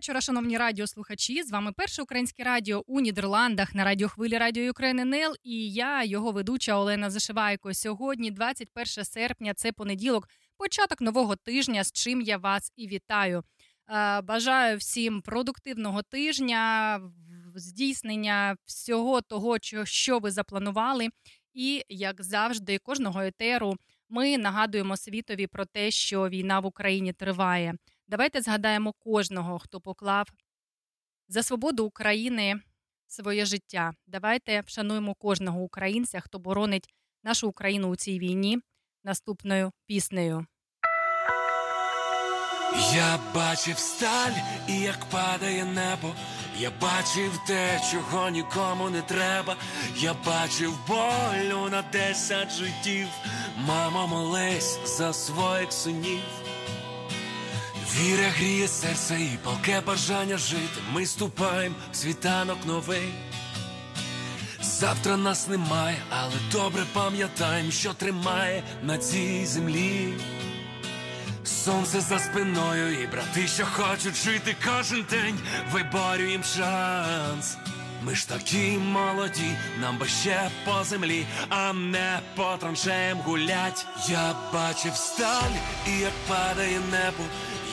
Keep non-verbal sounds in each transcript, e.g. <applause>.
Вечора, шановні радіослухачі. З вами перше українське радіо у Нідерландах на радіохвилі Радіо України НЛ і я, його ведуча Олена Зашивайко. Сьогодні, 21 серпня, це понеділок, початок нового тижня, з чим я вас і вітаю. Е, бажаю всім продуктивного тижня, здійснення всього того, що ви запланували. І, як завжди, кожного етеру ми нагадуємо світові про те, що війна в Україні триває. Давайте згадаємо кожного, хто поклав за свободу України своє життя. Давайте вшануємо кожного українця, хто боронить нашу Україну у цій війні наступною піснею. Я бачив сталь і як падає небо. Я бачив те, чого нікому не треба. Я бачив болю на десять життів. Мамо, молись за своїх синів. Віра гріє серце і палке бажання жити. Ми ступаємо в світанок новий. Завтра нас немає, але добре пам'ятаємо, що тримає на цій землі. Сонце за спиною, і брати, що хочуть жити кожен день, виборюєм шанс. Ми ж такі молоді, нам би ще по землі, а не по траншеям гулять. Я бачив сталь, і як падає небо.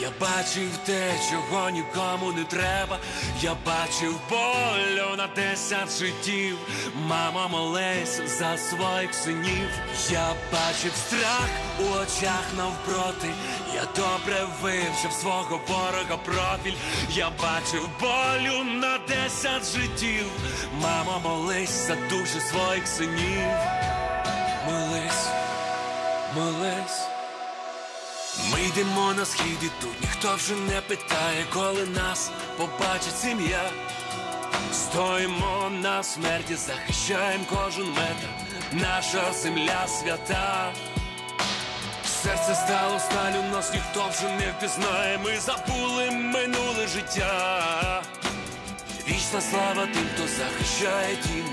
Я бачив те, чого нікому не треба. Я бачив болю на десять життів. Мама молись за своїх синів. Я бачив страх у очах навпроти. Я добре вивчив свого ворога профіль. Я бачив болю на десять життів. Мама молись за душі своїх синів. Молись, молись. Ми йдемо на схід і тут ніхто вже не питає, коли нас побачить сім'я. Стоїмо на смерті, захищаємо кожен метр, наша земля свята. Серце стало сталю, нас ніхто вже не впізнає, ми забули минуле життя. Вічна слава тим, хто захищає дім,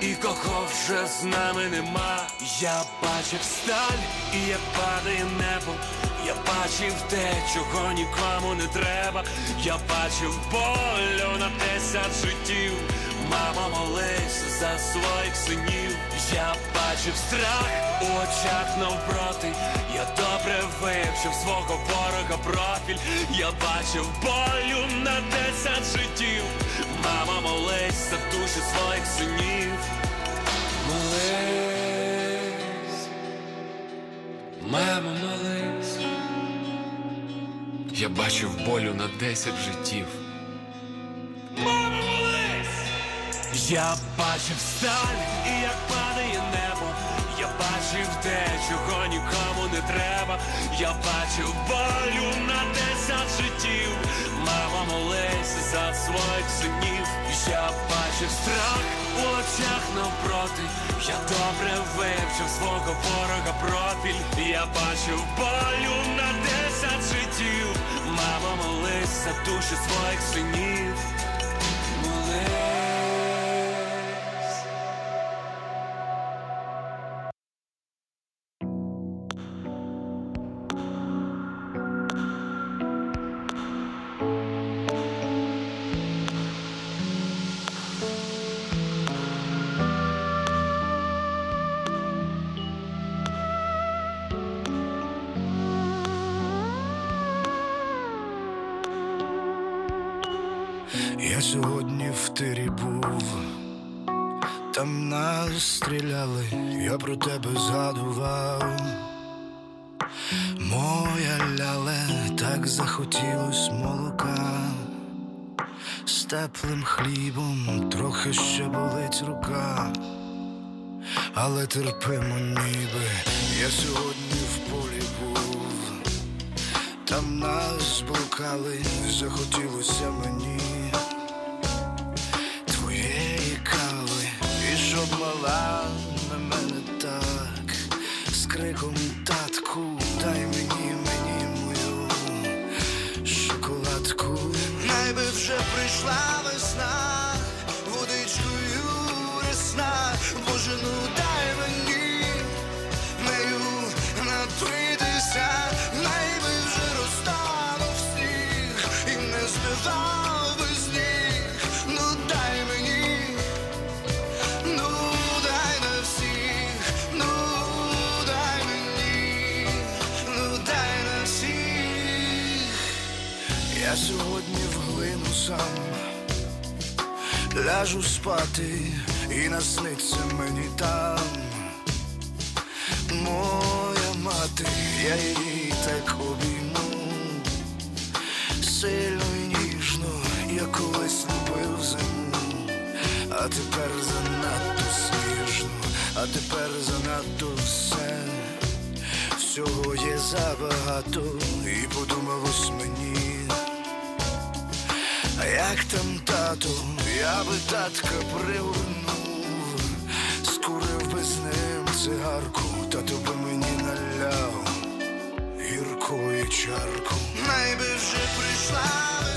і кого вже з нами нема. Я бачив сталь, і як падає небо. Я бачив те, чого нікому не треба. Я бачив болю на десять життів. Мама молись за своїх синів. Я бачив страх у очах навпроти. Я добре вивчив свого ворога профіль. Я бачив болю на десять життів. Мама молись за душі своїх синів. Молись, мама молись. Я бачив болю на десять життів. Я бачив сталь і як падає небо. Я бачив те, чого нікому не треба. Я бачив болю на десять життів. Мама молись за своїх синів. Я бачив страх у очах навпроти. Я добре вивчив свого ворога профіль. Я бачив болю на десять життів. Мама молись за душі своїх синів. Стріляли, я про тебе згадував. Моя ляле, так захотілось молока, з теплим хлібом трохи ще болить рука, але терпимо ніби, я сьогодні в полі був. Там нас блукали, захотілося мені з татку, дай мені, мені мою шоколадку. Найби вже прийшла весна, водичкою ресна, Боже, ну дай сам ляжу спати і насниться мені там. Моя мати, я її так обійму сильно і ніжно, я колись любив зиму, а тепер занадто сніжно, а тепер занадто все, всього є забагато, і подумалось мені. Як там тату, я би татка пригорнув, скурив би з ним цигарку, Тату би мені наляв і чарку. Найби вже прийшла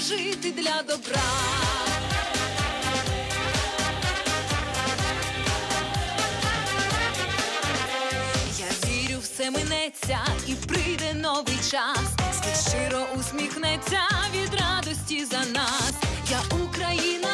жити для добра. Я вірю, все минеться і прийде новий час. Щиро усміхнеться від радості за нас. Я Україна,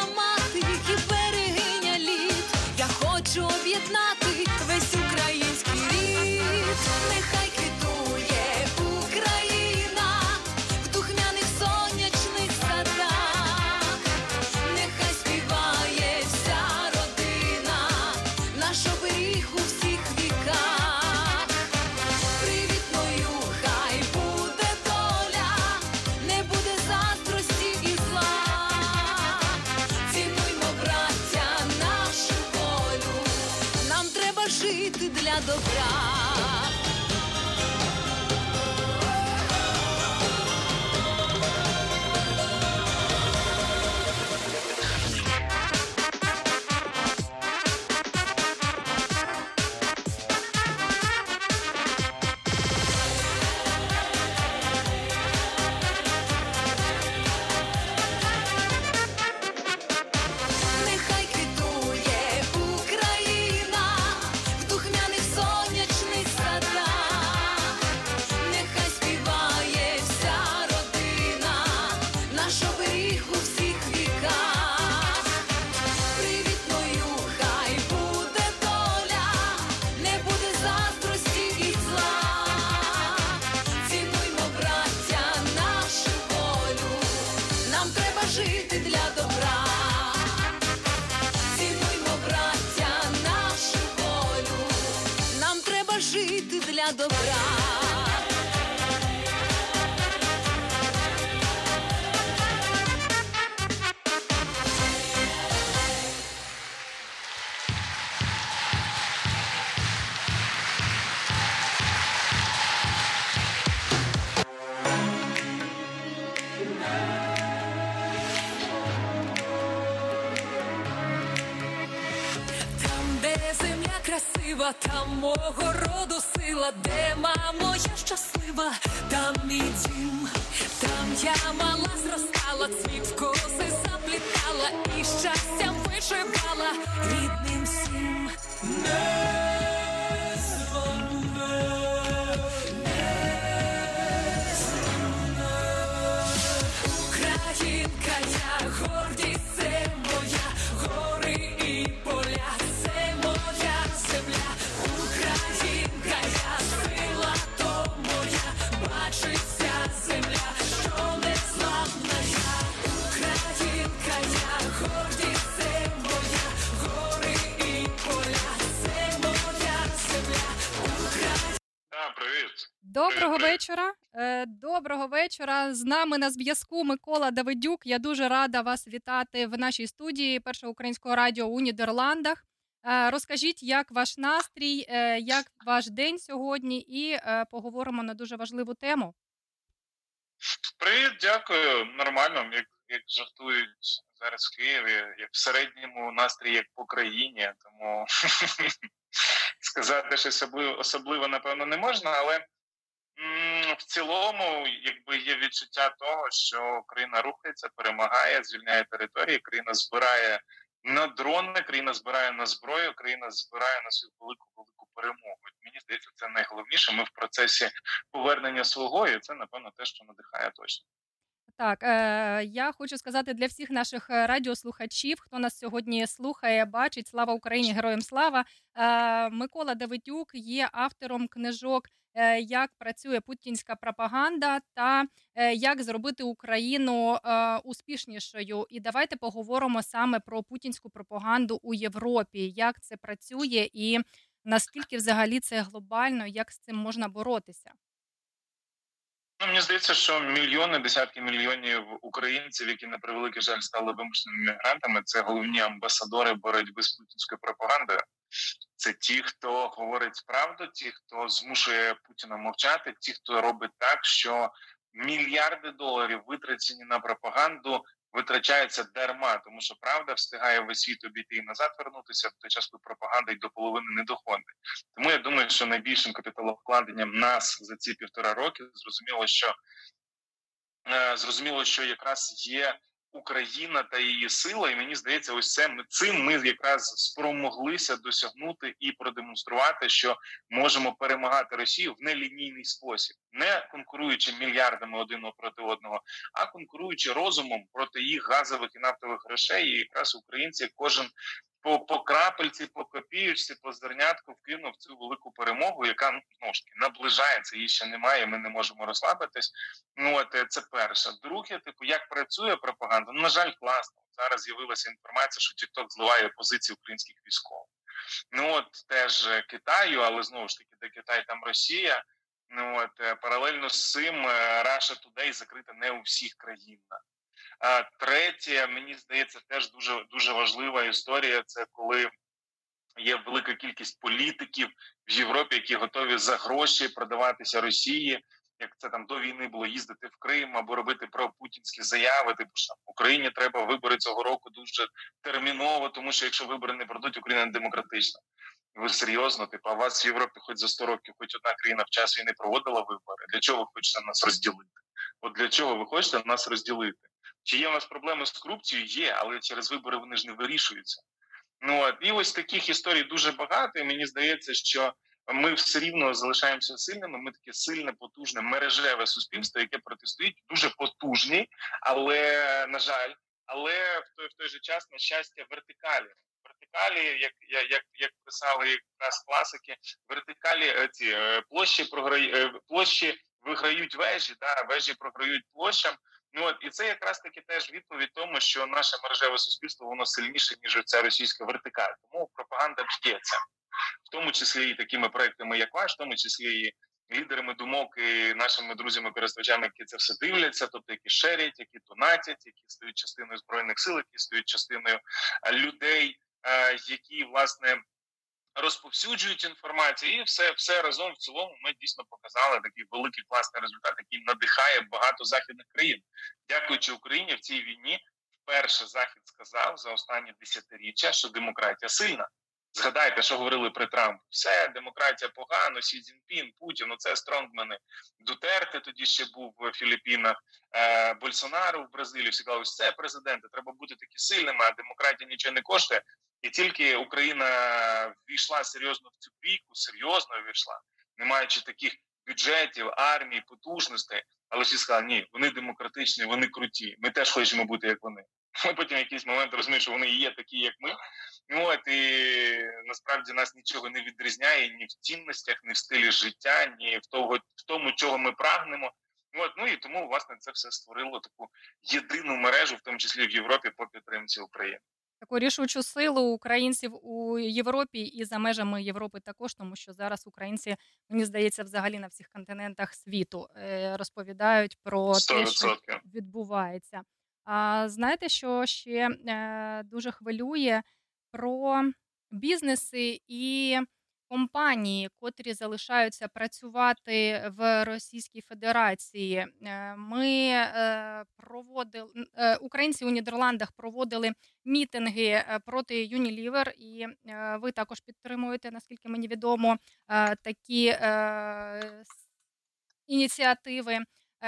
З нами на зв'язку Микола Давидюк. Я дуже рада вас вітати в нашій студії Першого українського радіо у Нідерландах. Е, Розкажіть, як ваш настрій, е, як ваш день сьогодні, і е, поговоримо на дуже важливу тему. Привіт, дякую. Нормально, як, як жартують зараз в Києві, як в середньому настрій, як по країні. Тому <laughs> сказати щось особливо, особливо, напевно, не можна, але в цілому, якби є відчуття того, що Україна рухається, перемагає, звільняє території, країна збирає на дрони, країна збирає на зброю, країна збирає на свою велику велику перемогу. Мені здається, це найголовніше. Ми в процесі повернення свого, і це напевно те, що надихає точно. Так, е, я хочу сказати для всіх наших е, радіослухачів, хто нас сьогодні слухає, бачить Слава Україні, героям слава. Е, Микола Давидюк є автором книжок як працює путінська пропаганда та е, як зробити Україну е, успішнішою. І давайте поговоримо саме про путінську пропаганду у Європі, як це працює і наскільки взагалі це глобально, як з цим можна боротися. Ну, мені здається, що мільйони, десятки мільйонів українців, які на превеликий жаль стали вимушеними мігрантами, це головні амбасадори боротьби з путінською пропагандою. Це ті, хто говорить правду, ті, хто змушує Путіна мовчати, ті, хто робить так, що мільярди доларів витрачені на пропаганду витрачається дарма, тому що правда встигає весь світ обійти і назад вернутися в той час, коли пропаганда й до половини не доходить. Тому я думаю, що найбільшим капіталовкладенням нас за ці півтора роки зрозуміло, що е, зрозуміло, що якраз є Україна та її сила, і мені здається, ось це ми цим ми якраз спромоглися досягнути і продемонструвати, що можемо перемагати Росію в нелінійний спосіб, не конкуруючи мільярдами один проти одного, а конкуруючи розумом проти їх газових і нафтових грошей. І якраз українці кожен по по крапельці, по копіючці, по зернятку вкинув цю велику перемогу, яка ну наближається. Її ще немає. Ми не можемо розслабитись. Ну от е, це перше. Друге, типу, як працює пропаганда? Ну, на жаль, класно. Зараз з'явилася інформація, що TikTok зливає позиції українських військових. Ну от теж е, Китаю, але знову ж таки, де Китай, там Росія. Ну от е, паралельно з цим Russia Today закрита не у всіх країнах. Третє, мені здається, теж дуже дуже важлива історія. Це коли є велика кількість політиків в Європі, які готові за гроші продаватися Росії. Як це там до війни було їздити в Крим або робити пропутінські заяви, типу що Україні треба вибори цього року дуже терміново, тому що якщо вибори не пройдуть, Україна не демократична. Ви серйозно, типу, а вас в Європі, хоч за 100 років, хоч одна країна в час війни проводила вибори. Для чого ви хочете нас розділити? От для чого ви хочете нас розділити? Чи є у нас проблеми з корупцією? Є, але через вибори вони ж не вирішуються. Ну і ось таких історій дуже багато. і Мені здається, що ми все рівно залишаємося сильними. Ми таке сильне, потужне мережеве суспільство, яке протистоїть дуже потужні, але на жаль, але в той в той же час на щастя вертикалі. Вертикалі, як як як писали якраз класики, вертикалі е, ці е, площі програють е, площі виграють вежі, да вежі програють площам. Ну от і це якраз таки теж відповідь тому, що наше мережеве суспільство воно сильніше ніж ця російська вертикаль. Тому пропаганда б'ється, в тому числі і такими проектами, як ваш, в тому числі і лідерами думок і нашими друзями-користувачами, які це все дивляться, тобто які шерять, які донатять, які стають частиною збройних сил, які стають частиною людей, які власне розповсюджують інформацію, і все все разом в цілому ми дійсно показали такий великий класний результат, який надихає багато західних країн. Дякуючи Україні в цій війні, вперше захід сказав за останні десятиріччя, що демократія сильна. Згадайте, що говорили при Трампу. Все, демократія погано, Сі Цзіньпін, Путін, ну це стронгмени. Дутерте тоді ще був в Філіппінах, е, Больсонару в Бразилії. Всі казали, це президенти, треба бути такі сильними, а демократія нічого не коштує. І тільки Україна ввійшла серйозно в цю бійку, серйозно ввійшла, не маючи таких бюджетів, армії, потужностей. Але всі сказали, ні, вони демократичні, вони круті. Ми теж хочемо бути як вони. <laughs> Ми потім в якийсь момент розуміємо, що вони є такі, як ми. Ну от і насправді нас нічого не відрізняє ні в цінностях, ні в стилі життя, ні в того, в тому, чого ми прагнемо. От, ну і тому власне це все створило таку єдину мережу, в тому числі в Європі, по підтримці України таку рішучу силу українців у Європі і за межами Європи також, тому що зараз українці мені здається взагалі на всіх континентах світу е, розповідають про те, що відбувається. А знаєте, що ще е, дуже хвилює про бізнеси і компанії, котрі залишаються працювати в Російській Федерації. Е, ми е, проводили українці у Нідерландах проводили мітинги проти Unilever, і ви також підтримуєте, наскільки мені відомо, такі ініціативи.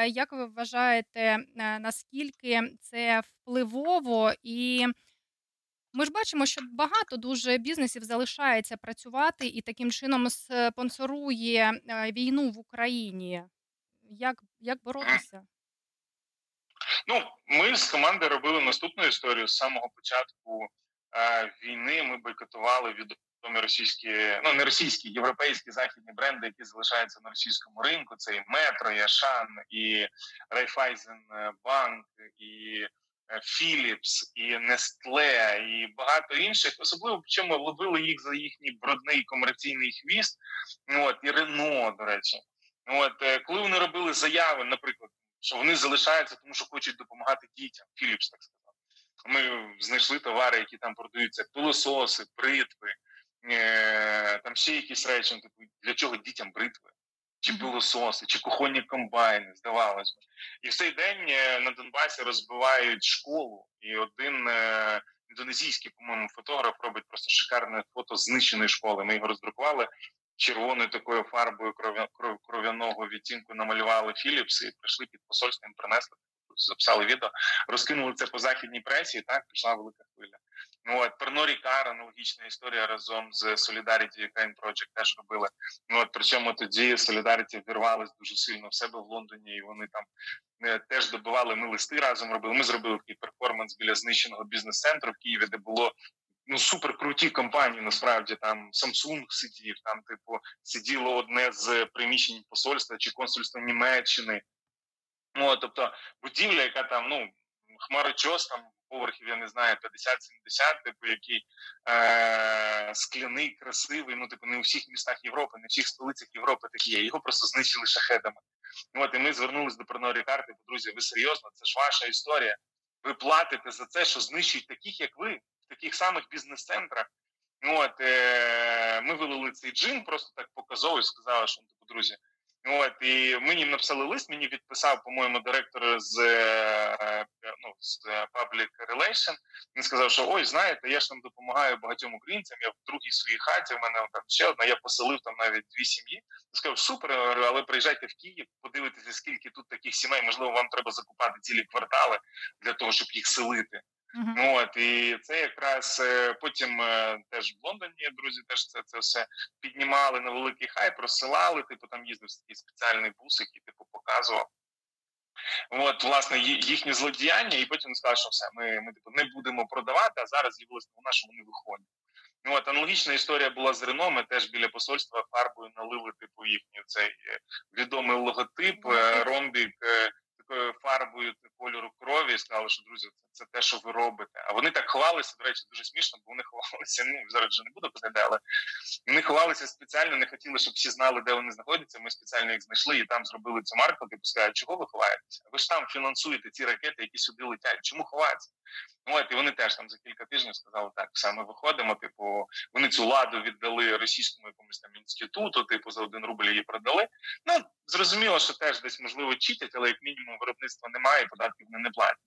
Як ви вважаєте, наскільки це впливово і ми ж бачимо, що багато дуже бізнесів залишається працювати і таким чином спонсорує е, війну в Україні. Як як боротися? Ну, ми з команди робили наступну історію з самого початку е, війни. Ми бойкотували від відомі російські, ну не російські, європейські західні бренди, які залишаються на російському ринку. Це і Метро, і Ашан, і Райфайзенбанк, і Філіпс, і Нестле, і багато інших, особливо чому ловили їх за їхній брудний комерційний хвіст. От і Рено, до речі, от е, коли вони робили заяви, наприклад, що вони залишаються, тому що хочуть допомагати дітям. Філіпс так сказав. Ми знайшли товари, які там продаються: пилососи, бритви, е, там ще якісь речі. Ну, типу, для чого дітям бритви? Чи пилососи, чи кухонні комбайни, здавалось би. І в цей день е, на Донбасі розбивають школу, і один е, індонезійський, по-моєму, фотограф робить просто шикарне фото знищеної школи. Ми його роздрукували червоною такою фарбою кров'яного відтінку, намалювали Філіпс і прийшли під посольством, принесли записали відео, розкинули це по західній пресі, і так пішла велика хвиля. Ну от Перно Рікар, аналогічна історія разом з Solidarity Ukraine Project теж робили. Ну от причому тоді Solidarity вірвались дуже сильно в себе в Лондоні, і вони там е, теж добивали. Ми листи разом робили. Ми зробили такий перформанс біля знищеного бізнес-центру в Києві, де було. Ну, супер круті компанії. Насправді там Samsung сидів, там, типу, сиділо одне з приміщень посольства чи консульства Німеччини. Ну, тобто будівля, яка там, ну, хмарочос, там поверхів, я не знаю, 50-70, типу, який е- скляний, красивий. Ну, типу, не у всіх містах Європи, не у всіх столицях Європи такі є. Його просто знищили шахедами. От і ми звернулися до Перної карти, бо друзі, ви серйозно, це ж ваша історія. Ви платите за це, що знищують таких, як ви, в таких самих бізнес-центрах. От е- ми вилили цей джин, просто так показово і сказали, що типу, друзі. От і мені написали лист. Мені відписав, по-моєму, директор з е, ну, з Public Relation. Він сказав, що ой, знаєте, я ж там допомагаю багатьом українцям. Я в другій своїй хаті. У мене там ще одна. Я поселив там навіть дві сім'ї. Я сказав, супер, але приїжджайте в Київ, подивитися, скільки тут таких сімей. Можливо, вам треба закупати цілі квартали для того, щоб їх селити. Uh-huh. От і це якраз е, потім е, теж в Лондоні друзі теж це це все піднімали на великий хай, просилали. Типу там їздив такий спеціальний бус, який типу показував. От, власне, їхні злодіяння, і потім сказали, що все, ми ми типу, не будемо продавати, а зараз з'явилася вона, що вони виходять. От аналогічна історія була з Рено. Ми теж біля посольства фарбою налили типу їхній цей е, відомий логотип, ромбік такою фарбою кольору крові і сказали, що друзі, це, це те, що ви робите. А вони так ховалися, до речі, дуже смішно, бо вони ховалися. Ну зараз вже не буду казати, але вони ховалися спеціально, не хотіли, щоб всі знали, де вони знаходяться. Ми спеціально їх знайшли і там зробили цю марку. Типу сказали, чого ви ховаєтеся? Ви ж там фінансуєте ці ракети, які сюди летять. Чому ховаються? От і вони теж там за кілька тижнів сказали, так все ми виходимо. Типу, вони цю ладу віддали російському якомусь там інституту, типу за один рубль її продали. Ну зрозуміло, що теж десь можливо читять, але як мінімум виробництва немає, податків вони не платять.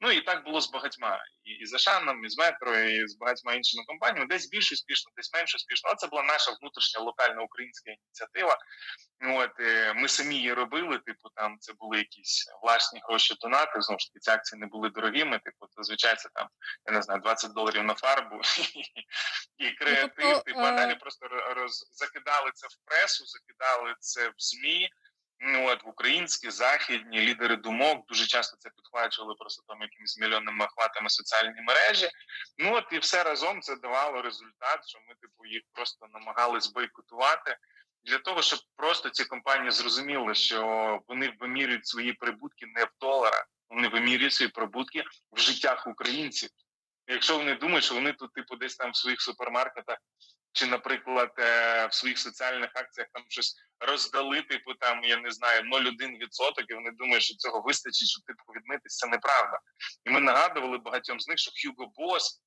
Ну і так було з багатьма і, з Ашаном, і з метро, і з багатьма іншими компаніями. Десь більш успішно, десь менш успішно. А це була наша внутрішня локальна українська ініціатива. От ми самі її робили. Типу, там це були якісь власні гроші донати. Знову ж таки, ці акції не були дорогими. Типу, зазвичай це там я не знаю 20 доларів на фарбу <laughs> і креатив. Ну, типу, а далі просто роз закидали це в пресу, закидали це в змі. Ну от в українські західні лідери думок дуже часто це підхвачували просто там якимись мільйонними охватами соціальні мережі. Ну от і все разом це давало результат, що ми типу їх просто намагались бойкотувати для того, щоб просто ці компанії зрозуміли, що вони вимірюють свої прибутки не в доларах, вони вимірюють свої прибутки в життях українців. Якщо вони думають, що вони тут, типу, десь там в своїх супермаркетах чи, наприклад, е, в своїх соціальних акціях там щось роздали, типу там я не знаю 0,1%, і вони думають, що цього вистачить, щоб типу відмитись. Це неправда. І ми нагадували багатьом з них, що Хьюго Бос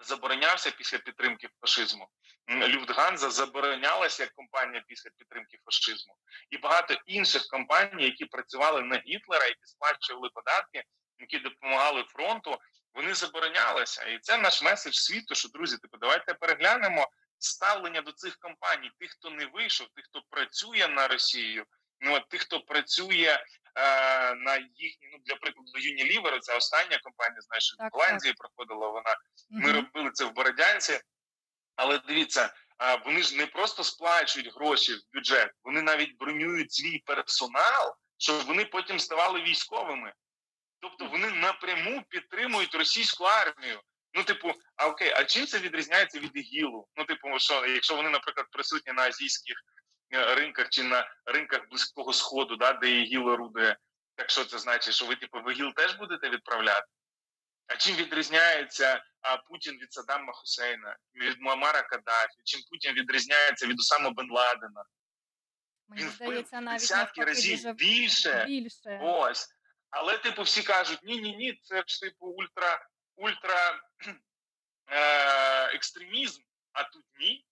заборонявся після підтримки фашизму. Люфтганза заборонялася як компанія після підтримки фашизму, і багато інших компаній, які працювали на Гітлера, які сплачували податки, які допомагали фронту. Вони заборонялися, і це наш меседж світу. Що друзі, типу, давайте переглянемо ставлення до цих компаній, тих, хто не вийшов, тих, хто працює на Росію, ну от тих, хто працює е, на їхні, ну для прикладу, Unilever, це остання компанія, знаєш, в Голландії проходила вона. Ми робили це в Бородянці, але дивіться. Вони ж не просто сплачують гроші в бюджет, вони навіть бронюють свій персонал, щоб вони потім ставали військовими. Тобто вони напряму підтримують російську армію. Ну, типу, а окей, а чим це відрізняється від ігілу? Ну, типу, що якщо вони, наприклад, присутні на азійських е, ринках чи на ринках близького сходу, да, де ігіл орудує, так що це значить, що ви типу в ігіл теж будете відправляти? А чим відрізняється а, Путін від Саддама Хусейна, від Муамара Каддафі? Чим Путін відрізняється від Усама Бен Ладена? Мені Він здається, навіть десятки разів більше. більше. Ось. Але, типу, всі кажуть: ні, ні, ні, це ж типу ультра, ультра е, екстремізм, а тут ні.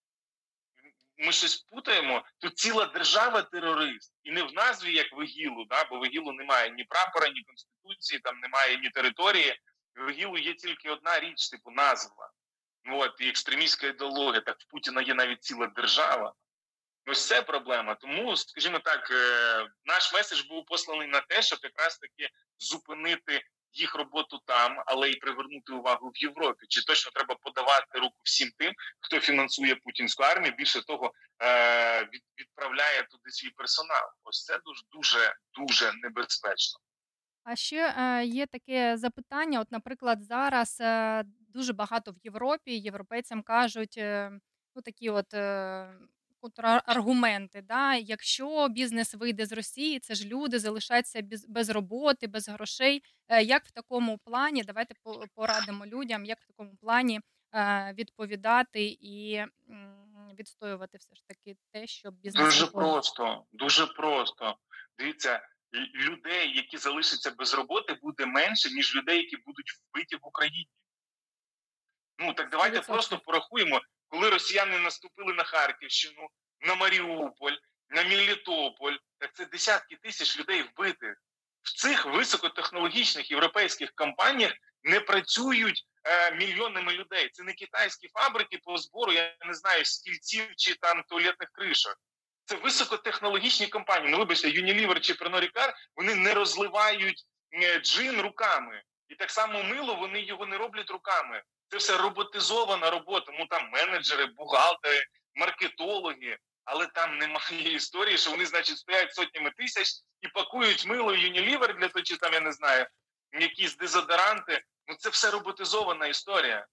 Ми щось путаємо. Тут ціла держава терорист. І не в назві, як в ІГІЛу, да? бо в ІГІЛу немає ні прапора, ні конституції, там немає ні території. В ІГІЛу є тільки одна річ, типу назва. От, і екстремістська ідеологія. Так в Путіна є навіть ціла держава. Ось це проблема. Тому, скажімо так, е, наш меседж був посланий на те, щоб якраз таки зупинити їх роботу там, але й привернути увагу в Європі. Чи точно треба подавати руку всім тим, хто фінансує путінську армію? Більше того, е, відправляє туди свій персонал. Ось це дуже дуже дуже небезпечно. А ще е, є таке запитання. От, наприклад, зараз е, дуже багато в Європі європейцям кажуть, ну такі от. Контраргументи. Да? Якщо бізнес вийде з Росії, це ж люди залишаться без, роботи, без грошей. Е, як в такому плані, давайте порадимо людям, як в такому плані е, відповідати і відстоювати все ж таки те, щоб бізнес дуже виходить. просто, дуже просто. Дивіться, людей, які залишаться без роботи, буде менше ніж людей, які будуть вбиті в Україні. Ну так давайте 100%. просто порахуємо коли росіяни наступили на Харківщину, на Маріуполь, на Мелітополь, так це десятки тисяч людей вбитих. В цих високотехнологічних європейських компаніях не працюють е, мільйонами людей. Це не китайські фабрики по збору, я не знаю, стільців чи там туалетних кришок. Це високотехнологічні компанії. Ну, вибачте, Unilever чи Pernod вони не розливають е, джин руками. І так само мило вони його не роблять руками. Це все роботизована робота. Ну там менеджери, бухгалтери, маркетологи, але там немає <laughs> історії, що вони, значить, стоять сотнями тисяч і пакують мило Unilever для того, чи там я не знаю, якісь дезодоранти. Ну це все роботизована історія.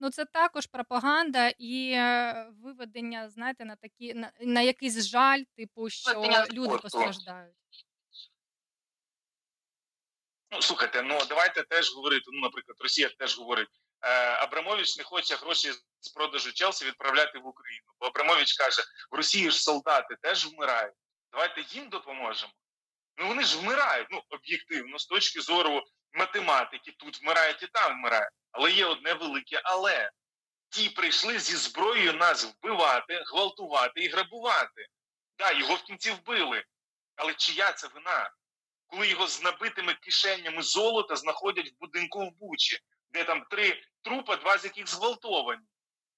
Ну, це також пропаганда і е, виведення, знаєте, на такі на, на якийсь жаль, типу, що люди постраждають. Ну, слухайте, ну давайте теж говорити. Ну, наприклад, Росія теж говорить, Абрамович не хоче гроші з продажу Челсі відправляти в Україну. Бо Абрамович каже: в Росії ж солдати теж вмирають. Давайте їм допоможемо. Ну вони ж вмирають. Ну об'єктивно, з точки зору математики, тут вмирають і там вмирають. Але є одне велике, але ті прийшли зі зброєю нас вбивати, гвалтувати і грабувати. Так, його в кінці вбили. Але чия це вина? Коли його з набитими кишенями золота знаходять в будинку в Бучі, де там три трупа, два з яких зґвалтовані.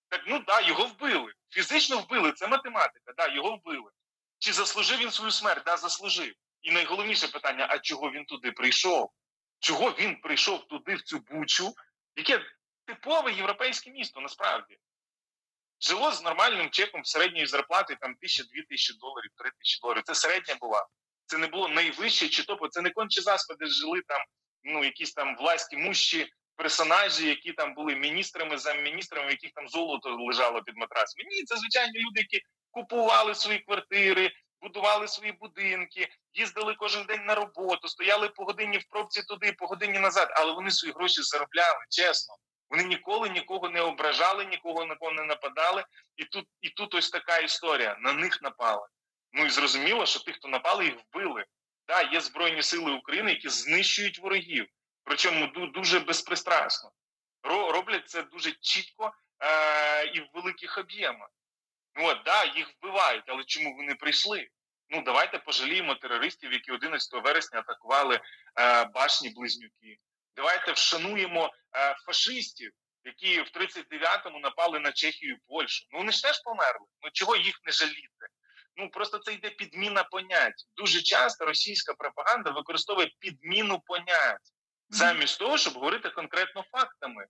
Так ну да, його вбили. Фізично вбили, це математика, да, його вбили. Чи заслужив він свою смерть? Да, заслужив. І найголовніше питання: а чого він туди прийшов? Чого він прийшов туди, в цю бучу, яке типове європейське місто насправді? Жило з нормальним чеком середньої зарплати там тисяча-дві тисячі доларів, три тисячі доларів. Це середня була. Це не було найвище чи топо, це не конче заспади жили там, ну, якісь там власті мущі персонажі, які там були міністрами, замміністрами, яких там золото лежало під матрасами. Ні, це звичайні люди, які купували свої квартири, будували свої будинки, їздили кожен день на роботу, стояли по годині в пробці туди, по годині назад, але вони свої гроші заробляли, чесно. Вони ніколи нікого не ображали, нікого на кого не нападали. І тут і тут ось така історія. На них напали. Ну і зрозуміло, що тих, хто напали, їх вбили. Так, є Збройні сили України, які знищують ворогів причому дуже безпристрасно. Роблять це дуже чітко е, і в великих об'ємах. Ну, от, да, їх вбивають, але чому вони прийшли? Ну, давайте пожаліємо терористів, які 11 вересня атакували е, башні близнюки. Давайте вшануємо е, фашистів, які в 39-му напали на Чехію і Польщу. Ну вони ж теж померли. Ну чого їх не жаліти? Ну просто це йде підміна понять. Дуже часто російська пропаганда використовує підміну понять замість того, щоб говорити конкретно фактами.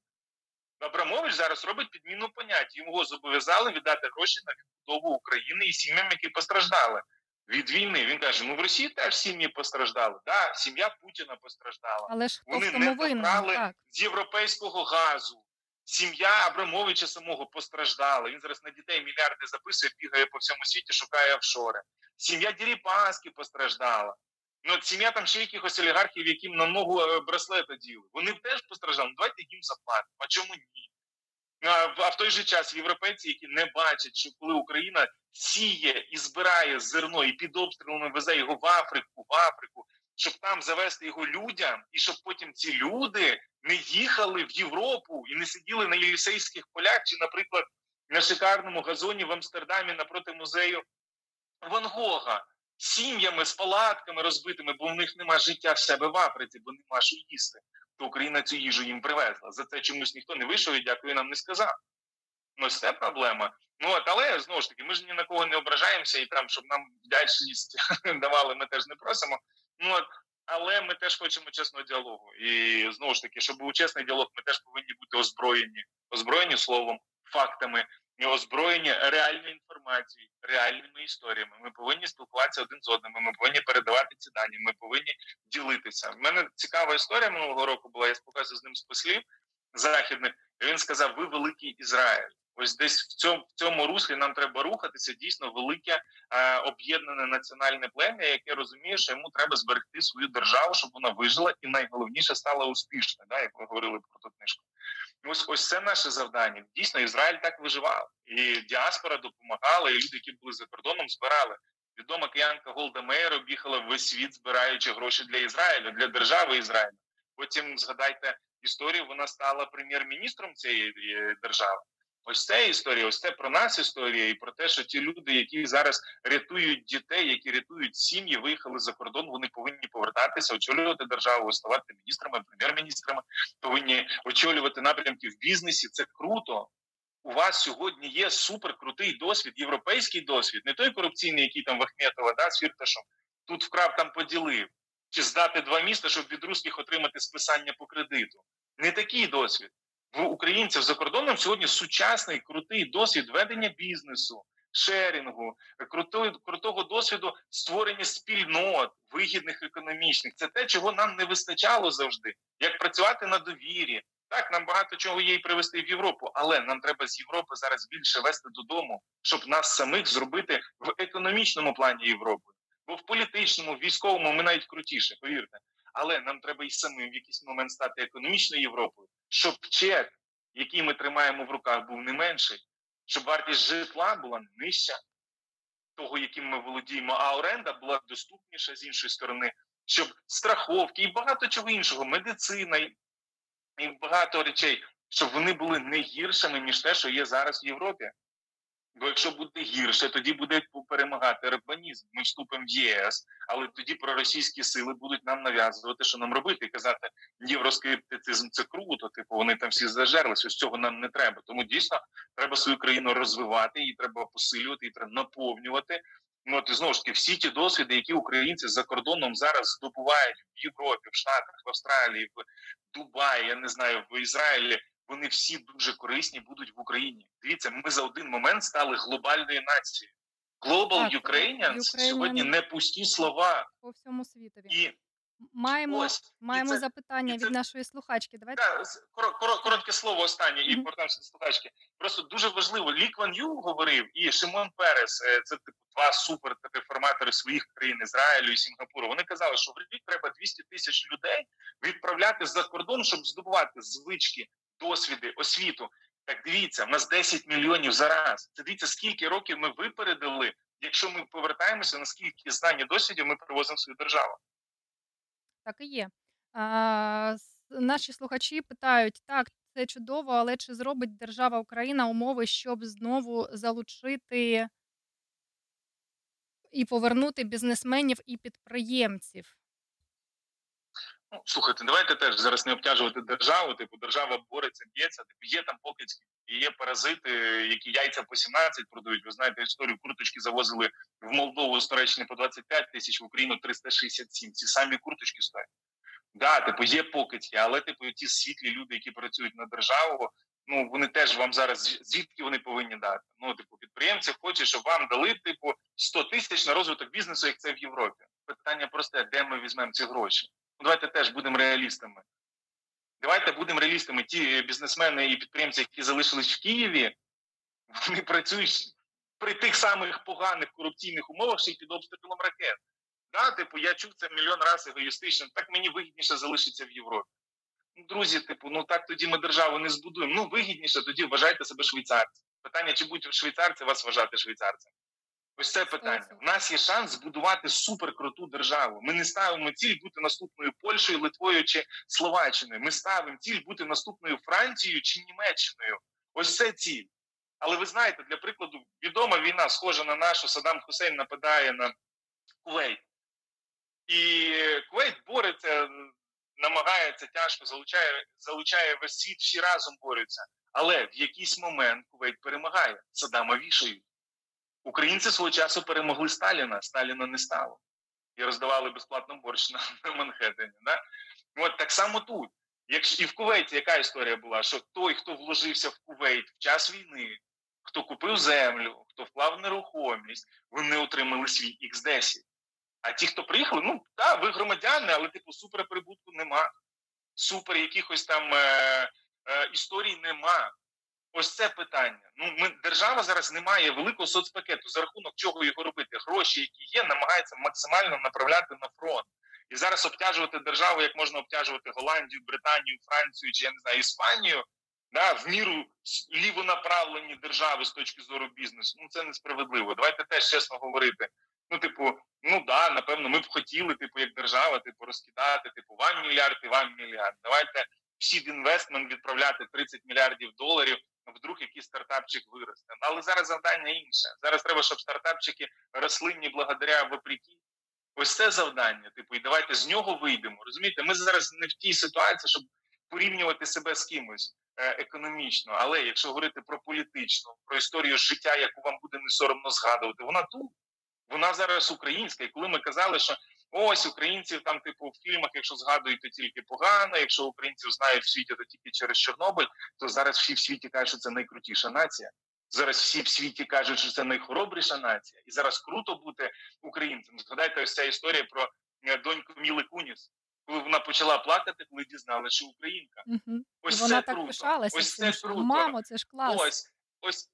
Абрамович зараз робить підміну понять. Його зобов'язали віддати гроші на відбудову України і сім'ям, які постраждали від війни. Він каже: ну в Росії теж сім'ї постраждали. Да, сім'я Путіна постраждала. Але ж вони не добрали з європейського газу. Сім'я Абрамовича самого постраждала. Він зараз на дітей мільярди записує, бігає по всьому світі, шукає офшори. Сім'я Діріпаски постраждала. Ну, сім'я там ще якихось олігархів, яким на ногу е, браслета діли. Вони теж постраждали. Ну, давайте їм заплатимо. А чому ні? Ну, а в той же час європейці, які не бачать, що коли Україна сіє і збирає зерно і під обстрілами везе його в Африку, в Африку, щоб там завести його людям, і щоб потім ці люди не їхали в Європу і не сиділи на Єлісейських полях, чи, наприклад, на шикарному газоні в Амстердамі напроти музею Ван Гога сім'ями з палатками розбитими, бо в них нема життя в себе в Африці, бо нема що їсти. То Україна цю їжу їм привезла. За це чомусь ніхто не вийшов і дякую нам не сказав. Ну, це проблема. Ну от, але знову ж таки, ми ж ні на кого не ображаємося, і там, щоб нам вдячність <laughs> давали, ми теж не просимо. Ну от, але ми теж хочемо чесного діалогу. І знову ж таки, щоб був чесний діалог, ми теж повинні бути озброєні, озброєні словом, фактами, озброєні реальною інформацією, реальними історіями. Ми повинні спілкуватися один з одним. Ми повинні передавати ці дані. Ми повинні ділитися. У мене цікава історія минулого року була. Я спілкувався з ним з послів західних. і Він сказав: Ви великий Ізраїль. Ось десь в цьому в цьому руслі нам треба рухатися. Дійсно, велике е, об'єднане національне плем'я, яке розуміє, що йому треба зберегти свою державу, щоб вона вижила, і найголовніше стала успішна. Да, як ви говорили про ту книжку. Ось ось це наше завдання. Дійсно, Ізраїль так виживав, і діаспора допомагала, і люди, які були за кордоном, збирали. Відома киянка Голда Мейер об'їхала весь світ, збираючи гроші для Ізраїлю, для держави Ізраїлю. Потім згадайте історію. Вона стала прем'єр-міністром цієї е, держави. Ось це історія, ось це про нас історія, і про те, що ті люди, які зараз рятують дітей, які рятують сім'ї, виїхали за кордон. Вони повинні повертатися, очолювати державу, ставати міністрами, прем'єр-міністрами, повинні очолювати напрямки в бізнесі. Це круто. У вас сьогодні є суперкрутий досвід, європейський досвід, не той корупційний, який там Вахметова, да, з Фірташом, тут вкрав там поділив, чи здати два міста, щоб від русських отримати списання по кредиту. Не такий досвід в українців за кордоном сьогодні сучасний крутий досвід ведення бізнесу, шерінгу, крутого, крутого досвіду створення спільнот, вигідних економічних. Це те, чого нам не вистачало завжди. Як працювати на довірі. Так, нам багато чого є і привезти в Європу, але нам треба з Європи зараз більше вести додому, щоб нас самих зробити в економічному плані Європи. Бо в політичному, в військовому ми навіть крутіше, повірте. Але нам треба і самим в якийсь момент стати економічною Європою, щоб чек, який ми тримаємо в руках, був не менший, щоб вартість житла була нижча, того, яким ми володіємо, а оренда була доступніша з іншої сторони, щоб страховки і багато чого іншого, медицина і багато речей, щоб вони були не гіршими ніж те, що є зараз в Європі. Бо якщо буде гірше, тоді буде перемагати рабанізм. Ми вступимо в ЄС, але тоді проросійські сили будуть нам нав'язувати, що нам робити, і казати, євроскептицизм це круто. Типу вони там всі зажерлися. Ось цього нам не треба. Тому дійсно треба свою країну розвивати, її треба посилювати, її треба наповнювати. Ну, от і знову ж таки, всі ті досвіди, які українці за кордоном зараз здобувають в Європі, в Штатах, в Австралії, в Дубаї, я не знаю, в Ізраїлі вони всі дуже корисні будуть в Україні. Дивіться, ми за один момент стали глобальною нацією. Global так, Ukrainians сьогодні не пусті слова по всьому світові. І Маємо ось, маємо це, запитання це, від нашої слухачки. Давайте да, кор, кор, коротке слово останнє і повертаємося до слухачки. Просто дуже важливо. Лі Кван Ю говорив і Шимон Перес. Е, це типу два супер реформатори своїх країн Ізраїлю і Сінгапуру. Вони казали, що в рік треба 200 тисяч людей відправляти за кордон, щоб здобувати звички досвіди, освіту. Так дивіться, в нас 10 мільйонів зараз. Це дивіться, скільки років ми випередили, якщо ми повертаємося, наскільки знань і досвідів ми привозимо в свою державу. Так і є. А, Наші слухачі питають: так, це чудово, але чи зробить держава Україна умови, щоб знову залучити і повернути бізнесменів і підприємців? Ну, слухайте, давайте теж зараз не обтяжувати державу. Типу, держава бореться, б'ється. Типу, є там покидьки, і є паразити, які яйця по 17 продають. Ви знаєте, історію курточки завозили в Молдову з Туреччини по 25 тисяч, в Україну 367. Ці самі курточки стоять. Да, типу, є покидьки, але типу ті світлі люди, які працюють на державу. Ну вони теж вам зараз звідки вони повинні дати. Ну, типу, підприємці хочуть, щоб вам дали типу 100 тисяч на розвиток бізнесу, як це в Європі. Питання просте, де ми візьмемо ці гроші. Ну, давайте теж будемо реалістами. Давайте будемо реалістами. Ті бізнесмени і підприємці, які залишились в Києві, вони працюють при тих самих поганих корупційних умовах, ще й під обстрілом ракет. Да, типу, я чув це мільйон разів егоїстично, так мені вигідніше залишитися в Європі. Ну, друзі, типу, ну так тоді ми державу не збудуємо. Ну, вигідніше, тоді вважайте себе швейцарцем. Питання, чи будуть швейцарці вас вважати швейцарцем? Ось це питання. У нас є шанс збудувати суперкруту державу. Ми не ставимо ціль бути наступною Польщею, Литвою чи Словаччиною. Ми ставимо ціль бути наступною Францією чи Німеччиною. Ось це ціль. Але ви знаєте, для прикладу, відома війна, схожа на нашу, Саддам Хусейн нападає на Кувейт. І Кувейт бореться, намагається тяжко, залучає залучає весь світ, всі разом борються. Але в якийсь момент Кувейт перемагає, Саддама вішають. Українці свого часу перемогли Сталіна, Сталіна не стало. І роздавали безплатно борщ на, на Манхеттені. Да? От так само тут. Якщо і в Кувейті яка історія була? Що той, хто вложився в Кувейт в час війни, хто купив землю, хто вклав нерухомість, вони отримали свій X10. А ті, хто приїхали, ну так, ви громадяни, але типу суперприбутку нема, супер якихось там е, е, історій нема. Ось це питання. Ну, ми держава зараз не має великого соцпакету, за рахунок чого його робити. Гроші, які є, намагається максимально направляти на фронт. І зараз обтяжувати державу, як можна обтяжувати Голландію, Британію, Францію чи я не знаю Іспанію, да, в міру лівонаправлені держави з точки зору бізнесу. Ну це несправедливо. Давайте теж чесно говорити. Ну, типу, ну да, напевно, ми б хотіли, типу, як держава, типу, розкидати, типу, вам мільярд і вам мільярд. Давайте всі інвестмент відправляти 30 мільярдів доларів. Вдруг якийсь стартапчик виросте. Але зараз завдання інше. Зараз треба, щоб стартапчики росли не благодаря вопреки. Ось це завдання. Типу, і давайте з нього вийдемо. Розумієте, ми зараз не в тій ситуації, щоб порівнювати себе з кимось е, економічно. Але якщо говорити про політичну, про історію життя, яку вам буде не соромно згадувати, вона тут. Вона зараз українська. І коли ми казали, що ось українців там, типу, в фільмах, якщо згадують, то тільки погано, якщо українців знають в світі, то тільки через Чорнобиль, то зараз всі в світі кажуть, що це найкрутіша нація. Зараз всі в світі кажуть, що це найхоробріша нація, і зараз круто бути українцем. Згадайте ось ця історія про е, доньку Міли Куніс, коли вона почала плакати, коли дізналася, що українка. Угу. Ось вона це так круто. пишалася. Ось це круто. Мамо, це ж клас. Ось, ось,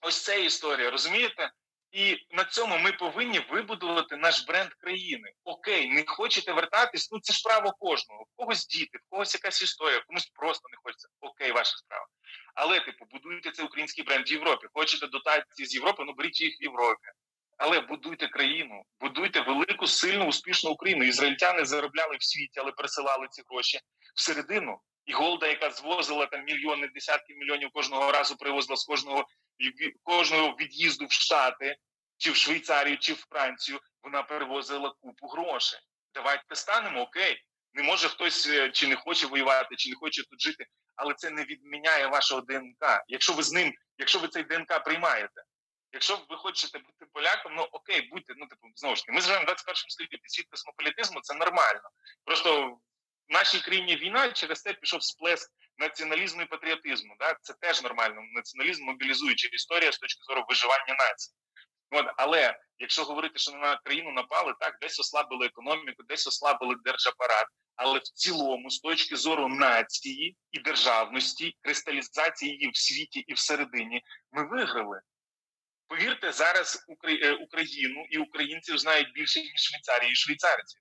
ось це історія, розумієте? І на цьому ми повинні вибудувати наш бренд країни. Окей, не хочете вертатись? Ну це ж право кожного. В когось діти, в когось якась історія, комусь просто не хочеться. Окей, ваша справа. Але типу, будуйте цей український бренд в Європі. Хочете дотації з Європи, ну беріть їх в Європі. Але будуйте країну, будуйте велику, сильну, успішну Україну. Ізраїльтяни заробляли в світі, але присилали ці гроші всередину. І голда, яка звозила там мільйони, десятки мільйонів кожного разу привозила з кожного кожного від'їзду в Штати, чи в Швейцарію, чи в Францію, вона перевозила купу грошей. Давайте станемо окей. Не може хтось е, чи не хоче воювати, чи не хоче тут жити, але це не відміняє вашого ДНК. Якщо ви з ним, якщо ви цей ДНК приймаєте, якщо ви хочете бути поляком, ну окей, будьте, ну типу, знову ж таки, ми живемо в 21 столітті. Світ космополітизму це нормально. Просто в нашій країні війна через це пішов сплеск націоналізму і патріотизму. Да? Це теж нормально. Націоналізм мобілізуюча історія з точки зору виживання нації. От, але якщо говорити, що на країну напали, так десь ослабили економіку, десь ослабили держапарат. Але в цілому, з точки зору нації і державності, кристалізації її в світі і всередині, ми виграли. Повірте, зараз е, Україну і українців знають більше ніж Швейцарії і швейцарців,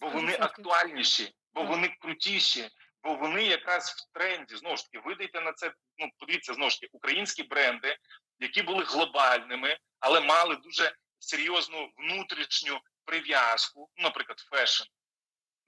бо вони актуальніші, бо вони крутіші, бо вони якраз в тренді. Знову ж таки, видайте на це. Ну, подивіться знову ж таки, українські бренди, які були глобальними, але мали дуже серйозну внутрішню прив'язку, ну, наприклад, фешн.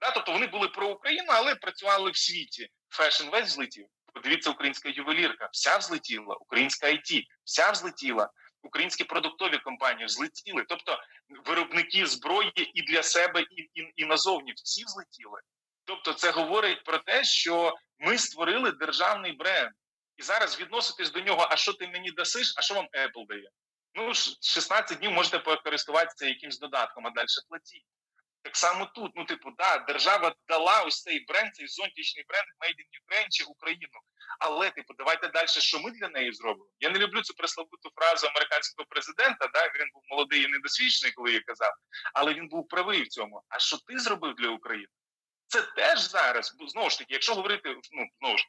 Да, тобто вони були про Україну, але працювали в світі. Фешн весь злетів. Подивіться, українська ювелірка, вся взлетіла, українська IT, вся взлетіла, українські продуктові компанії взлетіли. Тобто виробники зброї і для себе, і, і, і назовні всі взлетіли. Тобто, це говорить про те, що ми створили державний бренд, і зараз відноситись до нього, а що ти мені дасиш, а що вам Apple дає? Ну 16 днів можете покористуватися якимсь додатком, а далі платіть. Так само тут, ну типу, да, держава дала ось цей бренд, цей зонтичний бренд Made in Ukraine чи Україну. Але типу, давайте далі, що ми для неї зробимо. Я не люблю цю пресловуту фразу американського президента. Да, він був молодий і недосвідчений, коли я казав, але він був правий в цьому. А що ти зробив для України? Це теж зараз, знову ж таки, якщо говорити ну, знову ж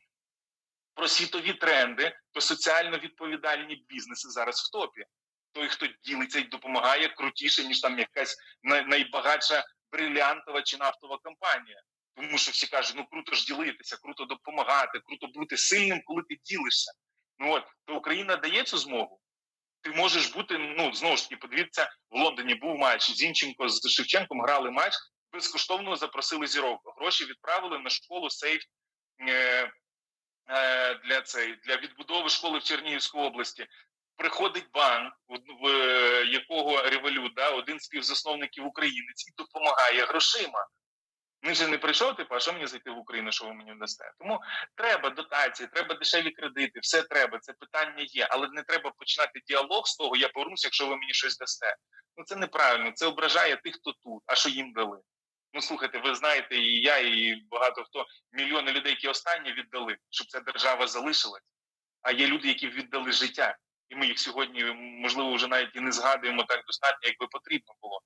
про світові тренди, то соціально відповідальні бізнеси зараз в топі. Той, хто ділиться і допомагає крутіше, ніж там якась найбагатша брилянтова чи нафтова компанія. Тому що всі кажуть, ну круто ж ділитися, круто допомагати, круто бути сильним, коли ти ділишся. Ну от то Україна дає цю змогу. Ти можеш бути, ну знову ж таки, подивіться, в Лондоні був матч Зінченко з Шевченком грали матч, безкоштовно запросили зірок. Гроші відправили на школу сейф е, е, для цей для відбудови школи в Чернігівській області. Приходить банк, в, в якого револют, да, один з співзасновників українець, і допомагає грошима. Він же не прийшов, типу, а що мені зайти в Україну, що ви мені дасте? Тому треба дотації, треба дешеві кредити, все треба. Це питання є, але не треба починати діалог з того, я повернуся, якщо ви мені щось дасте. Ну це неправильно, це ображає тих, хто тут, а що їм дали. Ну слухайте, ви знаєте, і я, і багато хто мільйони людей, які останні віддали, щоб ця держава залишилась. А є люди, які віддали життя, і ми їх сьогодні можливо вже навіть і не згадуємо так достатньо, як би потрібно було.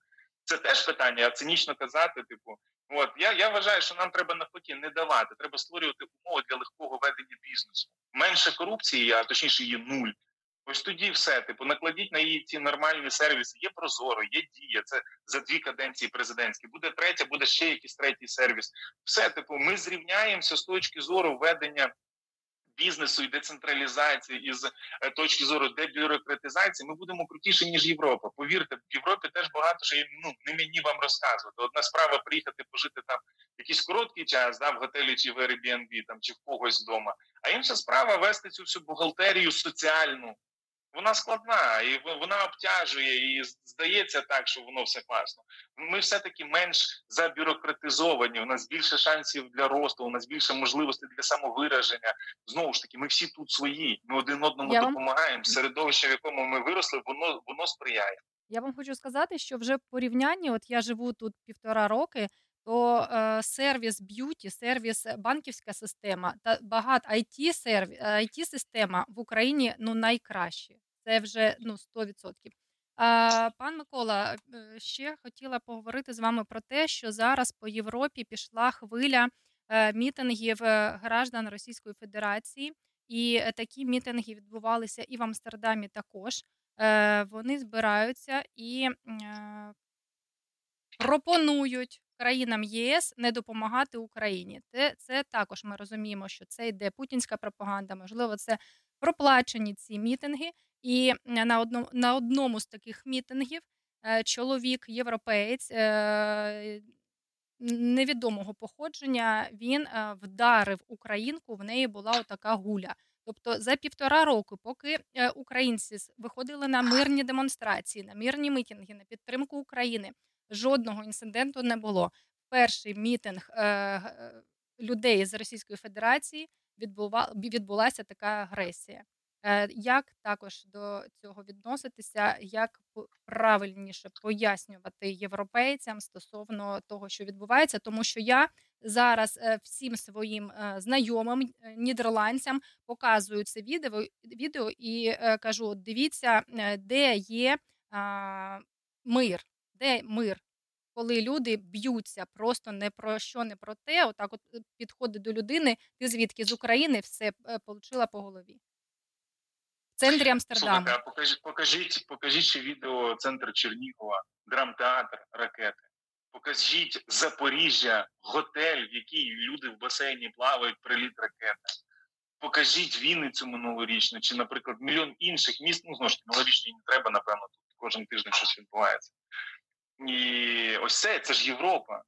Це теж питання, а цинічно казати, типу, от я я вважаю, що нам треба навпаки не давати. Треба створювати умови для легкого ведення бізнесу. Менше корупції, а точніше її нуль. Ось тоді все. Типу, накладіть на її ці нормальні сервіси. Є прозоро, є дія. Це за дві каденції президентські. Буде третя, буде ще якийсь третій сервіс. Все, типу, ми зрівняємося з точки зору ведення бізнесу і децентралізації, і з е, точки зору дебюрократизації, ми будемо крутіші ніж Європа. Повірте, в Європі теж багато що ну не мені вам розказувати. Одна справа приїхати пожити там якийсь короткий час, да, в готелі чи в Airbnb, там чи в когось вдома. А інша справа вести цю всю бухгалтерію соціальну вона складна і вона обтяжує, і здається так, що воно все класно. Ми все-таки менш забюрократизовані. У нас більше шансів для росту, у нас більше можливостей для самовираження. Знову ж таки, ми всі тут свої. Ми один одному Я допомагаємо. Вам... Середовище, в якому ми виросли, воно воно сприяє. Я вам хочу сказати, що вже в порівнянні, от я живу тут півтора роки. То е, сервіс beauty, сервіс банківська система та багато IT сервіс IT система в Україні ну найкращі. Це вже ну 100%. А, Пан Микола, е, ще хотіла поговорити з вами про те, що зараз по Європі пішла хвиля е, мітингів е, граждан Російської Федерації, і такі мітинги відбувалися і в Амстердамі також. Вони збираються і пропонують країнам ЄС не допомагати Україні. Це, це також ми розуміємо, що це йде путінська пропаганда, можливо, це проплачені ці мітинги. І на одному на одному з таких мітингів е, чоловік, європеєць е, невідомого походження, він е, вдарив українку. В неї була така гуля. Тобто за півтора року, поки українці виходили на мирні демонстрації, на мирні мітинги, на підтримку України, жодного інциденту не було. Перший мітинг людей з Російської Федерації відбулася така агресія. Е, як також до цього відноситися, як правильніше пояснювати європейцям стосовно того, що відбувається, тому що я зараз е, всім своїм е, знайомим нідерландцям показую це відео відео і кажу: дивіться, де є мир, де мир. Коли люди б'ються просто не про що, не про те, отак, от підходить до людини, ти звідки? З України все получила по голові центрі Амстердаму. Слухайте, а покажіть, покажіть, покажіть ще відео центр Чернігова, драмтеатр, ракети. Покажіть Запоріжжя, готель, в який люди в басейні плавають, приліт ракети. Покажіть Вінницю минулорічну, чи, наприклад, мільйон інших міст. Ну, знову ж таки, минулорічні не треба, напевно, тут кожен тиждень щось відбувається. І ось це це ж Європа.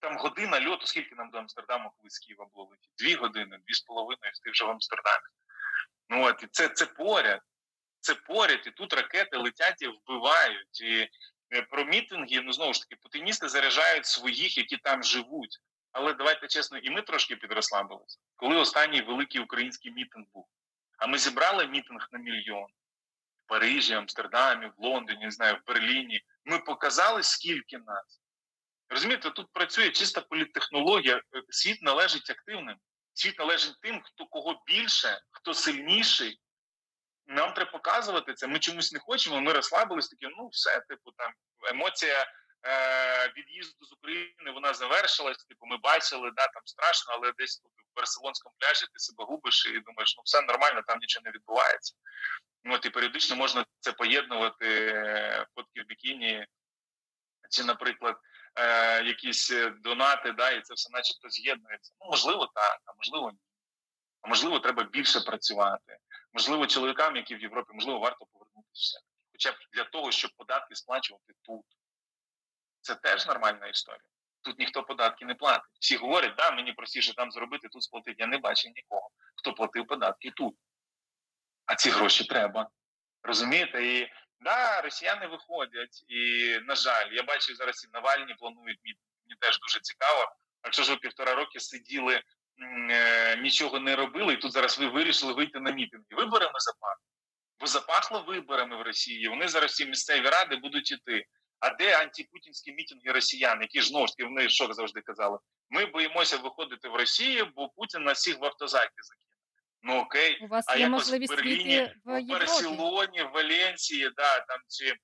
Там година льоту, скільки нам до Амстердаму коли з Києва було летіти? Дві години, дві з половиною, ти вже в Амстердамі. Ну от і це це поряд. Це поряд, і тут ракети летять і вбивають. І е, про мітинги, ну знову ж таки, путіністи заряджають своїх, які там живуть. Але давайте чесно, і ми трошки підрослабилися. Коли останній великий український мітинг був. А ми зібрали мітинг на мільйон в Парижі, Амстердамі, в Лондоні, не знаю, в Берліні. Ми показали, скільки нас. Розумієте, тут працює чиста політтехнологія, е, світ належить активним. Світ належить тим, хто кого більше, хто сильніший. Нам треба показувати це. Ми чомусь не хочемо. Ми розслабились такі, ну все, типу, там емоція е, від'їзду з України вона завершилась. Типу, ми бачили, да, там страшно, але десь тут в Барселонському пляжі ти себе губиш і думаєш, ну все нормально, там нічого не відбувається. Ну, і періодично можна це поєднувати е, фотки в бікіні, чи, наприклад, е, якісь донати, да, і це все начебто з'єднується. Ну, можливо, так, а можливо, ні. А можливо, треба більше працювати. Можливо, чоловікам, які в Європі, можливо, варто повернутися. Хоча б для того, щоб податки сплачувати тут. Це теж нормальна історія. Тут ніхто податки не платить. Всі говорять, да, мені простіше там зробити, тут сплатити. Я не бачив нікого, хто платив податки тут. А ці гроші треба. Розумієте? І да, росіяни виходять, і, на жаль, я бачу зараз і Навальні планують мені теж дуже цікаво. Якщо ж ви півтора роки сиділи, е, нічого не робили, і тут зараз ви вирішили вийти на мітинги. Виборами запахло. Бо запахло виборами в Росії. Вони зараз ці місцеві ради будуть іти. А де антипутінські мітинги росіян, які ж таки вони що завжди казали? Ми боїмося виходити в Росію, бо Путін нас всіх в автозаки закине. Ну окей, У вас а є можливість в Берліні, в в Барселоні, в Валенції, да, там чи,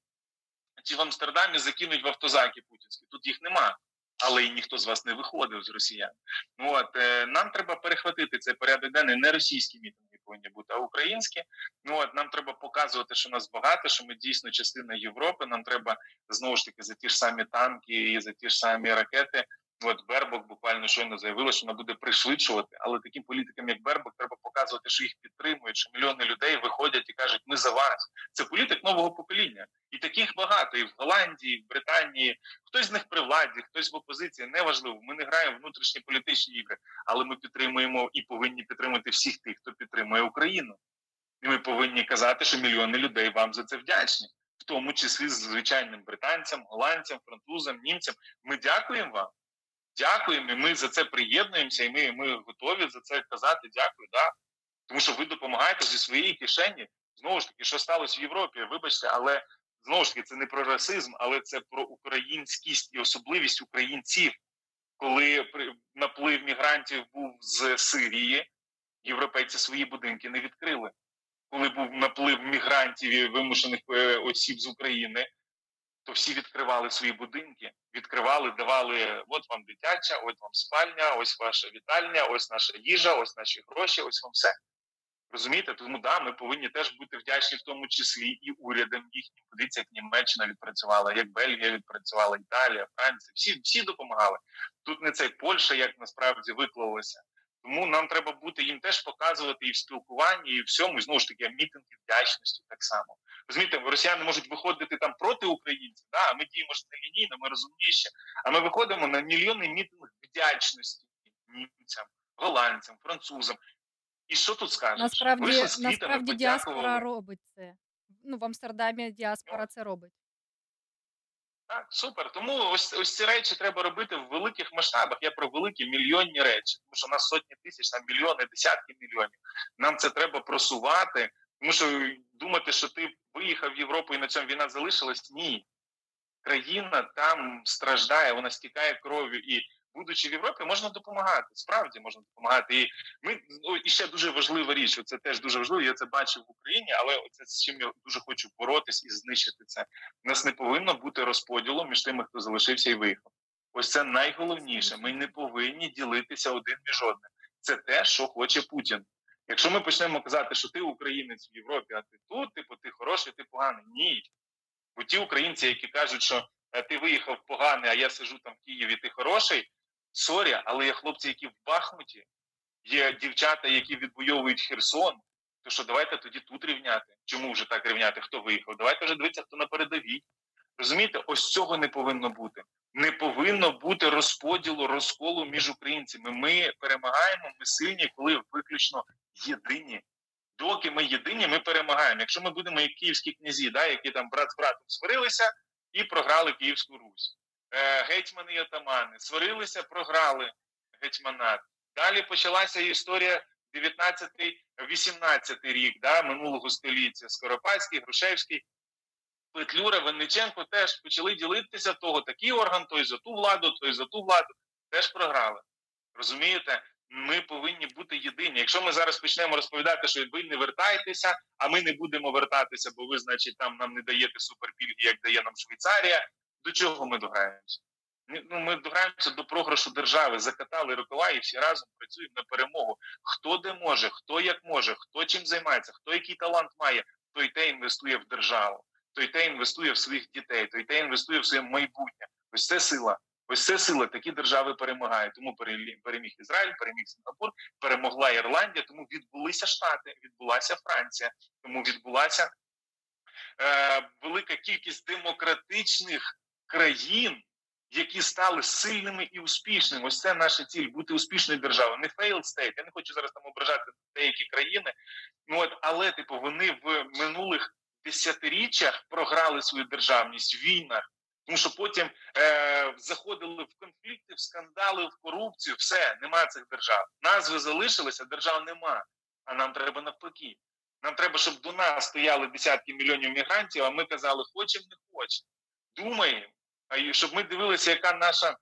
чи в Амстердамі закинуть в автозаки путінські. Тут їх нема. Але і ніхто з вас не виходив з росіян. Ну от е, нам треба перехватити цей порядок денний. Не російські мітинги повинні бути, а українські. Ну от нам треба показувати, що нас багато, що ми дійсно частина Європи. Нам треба знову ж таки за ті ж самі танки і за ті ж самі ракети. От Бербок буквально щойно заявила, що вона буде пришвидшувати, але таким політикам, як Бербок, треба показувати, що їх підтримують, що мільйони людей виходять і кажуть, ми за вас. Це політик нового покоління, і таких багато і в Голландії, і в Британії. Хтось з них при владі, хтось в опозиції. Неважливо. Ми не граємо внутрішні політичні ігри, але ми підтримуємо і повинні підтримати всіх тих, хто підтримує Україну. І ми повинні казати, що мільйони людей вам за це вдячні, в тому числі звичайним британцям, голландцям, французам, німцям. Ми дякуємо вам. Дякуємо, і ми за це приєднуємося, і ми ми готові за це казати. Дякую, да. Тому що ви допомагаєте зі своєї кишені. Знову ж таки, що сталося в Європі, вибачте, але знову ж таки це не про расизм, але це про українськість і особливість українців. Коли наплив мігрантів був з Сирії, європейці свої будинки не відкрили. Коли був наплив мігрантів і вимушених е, осіб з України, то всі відкривали свої будинки, відкривали, давали от вам дитяча, от вам спальня, ось ваша вітальня, ось наша їжа, ось наші гроші, ось вам все. Розумієте? Тому да, ми повинні теж бути вдячні, в тому числі і урядам їхнім. Подивіться, як Німеччина відпрацювала, як Бельгія відпрацювала, Італія, Франція. Всі всі допомагали. Тут не цей Польща, як насправді виклалося. Тому нам треба бути їм теж показувати і в спілкуванні, і в всьому, і знову ж таки, мітинги вдячності так само. Розумієте, росіяни можуть виходити там проти українців, да, а ми діємо ж нелінійно, ми розумніші. А ми виходимо на мільйони мітинг вдячності німцям, голландцям, французам. І що тут скажеш? Насправді, Вийшли насправді діаспора робить це. Ну, в Амстердамі діаспора це робить. Так, супер. Тому ось ось ці речі треба робити в великих масштабах. Я про великі мільйонні речі, тому що у нас сотні тисяч, там мільйони, десятки мільйонів. Нам це треба просувати, тому що думати, що ти виїхав в Європу і на цьому війна залишилась, ні. Країна там страждає, вона стікає кров'ю і. Будучи в Європі, можна допомагати. Справді можна допомагати. І ми ну, і ще дуже важлива річ. Це теж дуже важливо. Я це бачив в Україні, але це з чим я дуже хочу боротись і знищити це. У нас не повинно бути розподілу між тими, хто залишився і виїхав. Ось це найголовніше. Ми не повинні ділитися один між одним. Це те, що хоче Путін. Якщо ми почнемо казати, що ти українець в Європі, а ти тут, типу, ти хороший, ти поганий. Ні. Бо ті українці, які кажуть, що ти виїхав поганий, а я сижу там в Києві, ти хороший. Sorry, але є хлопці, які в Бахмуті, є дівчата, які відвойовують Херсон. То що давайте тоді тут рівняти. Чому вже так рівняти? Хто виїхав? Давайте вже дивитися, хто на передовій. Розумієте, ось цього не повинно бути. Не повинно бути розподілу, розколу між українцями. Ми перемагаємо, ми сильні, коли виключно єдині. Доки ми єдині, ми перемагаємо. Якщо ми будемо як київські князі, да, які там брат з братом сварилися і програли Київську Русь. Гетьмани і отамани сварилися, програли гетьманат. Далі почалася історія 19-18 рік да, минулого століття. Скоропадський, Грушевський, Петлюра, Винниченко теж почали ділитися того, такий орган, той за ту владу, той за ту владу, теж програли. Розумієте? Ми повинні бути єдині. Якщо ми зараз почнемо розповідати, що ви не вертаєтеся, а ми не будемо вертатися, бо ви, значить, там нам не даєте суперпільги, як дає нам Швейцарія, До чого ми дограємося? Ну, Ми дограємося до програшу держави, закатали рукава і всі разом працюємо на перемогу. Хто де може, хто як може, хто чим займається, хто який талант має, той те інвестує в державу, той те інвестує в своїх дітей, той те інвестує в своє майбутнє. Ось це сила. Ось це сила. Такі держави перемагають. Тому переміг Ізраїль, переміг Сингапур, перемогла Ірландія. Тому відбулися Штати, відбулася Франція, тому відбулася е, велика кількість демократичних країн які стали сильними і успішними. Ось це наша ціль бути успішною державою. Не failed state. Я не хочу зараз там ображати деякі країни. Ну от але типу вони в минулих десятиріччях програли свою державність в війнах. Тому що потім е, заходили в конфлікти, в скандали, в корупцію. Все, нема цих держав. Назви залишилися, держав нема. А нам треба навпаки. Нам треба, щоб до нас стояли десятки мільйонів мігрантів. А ми казали, хочемо, не хочемо. Думаємо, щоб ми дивилися, яка наша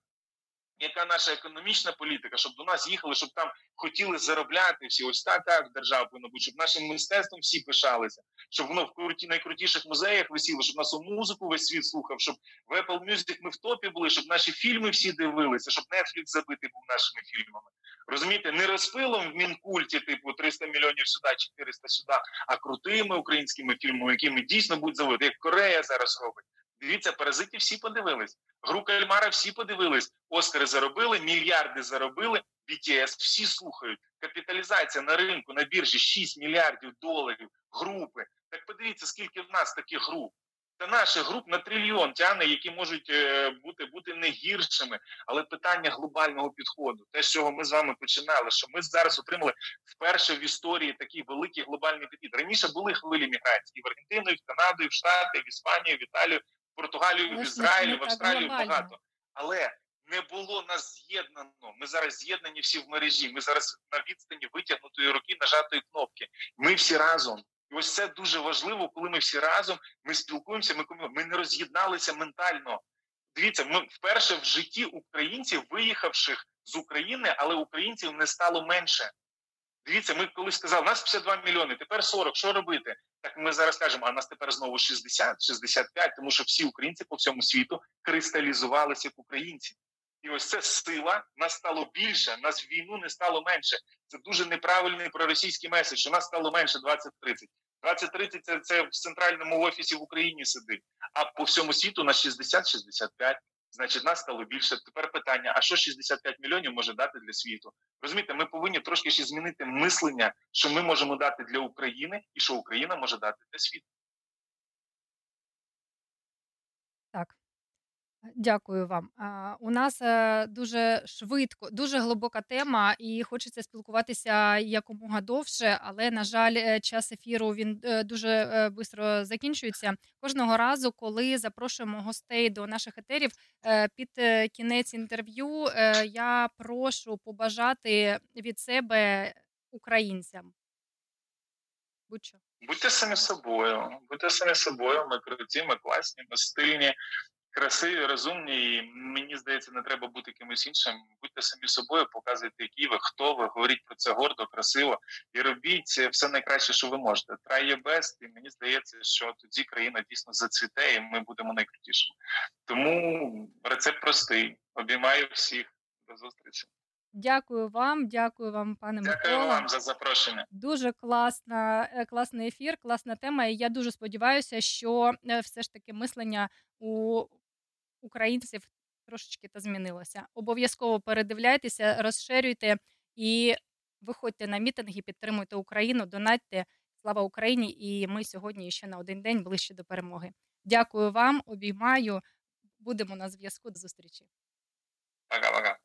яка наша економічна політика, щоб до нас їхали, щоб там хотіли заробляти всі. Ось так так держава повинна бути, щоб нашим мистецтвом всі пишалися, щоб воно в круті найкрутіших музеях висіло, щоб нашу музику весь світ слухав, щоб в Apple Music ми в топі були, щоб наші фільми всі дивилися, щоб Netflix забитий був нашими фільмами. Розумієте, не розпилом в мінкульті, типу 300 мільйонів сюди, 400 сюди, а крутими українськими фільмами, якими дійсно будуть заводити, як Корея зараз робить. Дивіться, паразиті всі подивились. Гру Кальмара всі подивились. Оскари заробили, мільярди заробили. BTS всі слухають. Капіталізація на ринку на біржі 6 мільярдів доларів. Групи. Так подивіться, скільки в нас таких груп. Та наших груп на трильйон тягне, які можуть е, бути бути не гіршими, але питання глобального підходу, те, з чого ми з вами починали, що ми зараз отримали вперше в історії такий великий глобальний підхід. Раніше були хвилі міграції в Аргентину, і в Канаду, в Штати, в Іспанію, в Італію. Португалію, в Ізраїль, в Австралію багато. Але не було нас з'єднано. Ми зараз з'єднані всі в мережі. Ми зараз на відстані витягнутої руки, нажатої кнопки. Ми всі разом. І ось це дуже важливо, коли ми всі разом ми спілкуємося. Ми ми не роз'єдналися ментально. Дивіться, ми вперше в житті українців, виїхавших з України, але українців не стало менше. Дивіться, ми колись сказали, у нас 52 мільйони, тепер 40, що робити? Так ми зараз кажемо, а нас тепер знову 60, 65, тому що всі українці по всьому світу кристалізувалися як українці. І ось це сила, нас стало більше, нас війну не стало менше. Це дуже неправильний проросійський меседж, що нас стало менше 20-30. 20-30 це, це в центральному офісі в Україні сидить, а по всьому світу на 60-65 значить нас стало більше. Тепер питання: а що 65 мільйонів може дати для світу? Розумієте, ми повинні трошки ще змінити мислення, що ми можемо дати для України, і що Україна може дати для світу. Так. Дякую вам. У нас е, дуже швидко, дуже глибока тема, і хочеться спілкуватися якомога довше. Але на жаль, е, час ефіру він е, дуже швидко закінчується. Кожного разу, коли запрошуємо гостей до наших етерів під кінець інтерв'ю, я прошу побажати від себе українцям. Будь-що. Будьте самі собою, будьте самі собою. Ми круті, ми класні, ми стильні красиві, розумні. і Мені здається, не треба бути кимось іншим. Будьте самі собою, показуйте, які ви, хто ви, говоріть про це гордо, красиво і робіть все найкраще, що ви можете. Try your best, і мені здається, що тоді країна дійсно зацвіте, і ми будемо найкрутішими. Тому рецепт простий. Обіймаю всіх до зустрічі. Дякую вам, дякую вам, пане Микола. Дякую вам за запрошення. Дуже класна, е, класний ефір, класна тема. І я дуже сподіваюся, що е, все ж таки мислення у українців трошечки та змінилося. Обов'язково передивляйтеся, розширюйте і виходьте на мітинги, підтримуйте Україну, донатьте. Слава Україні! І ми сьогодні ще на один день ближче до перемоги. Дякую вам, обіймаю. Будемо на зв'язку. До зустрічі. Пока-пока.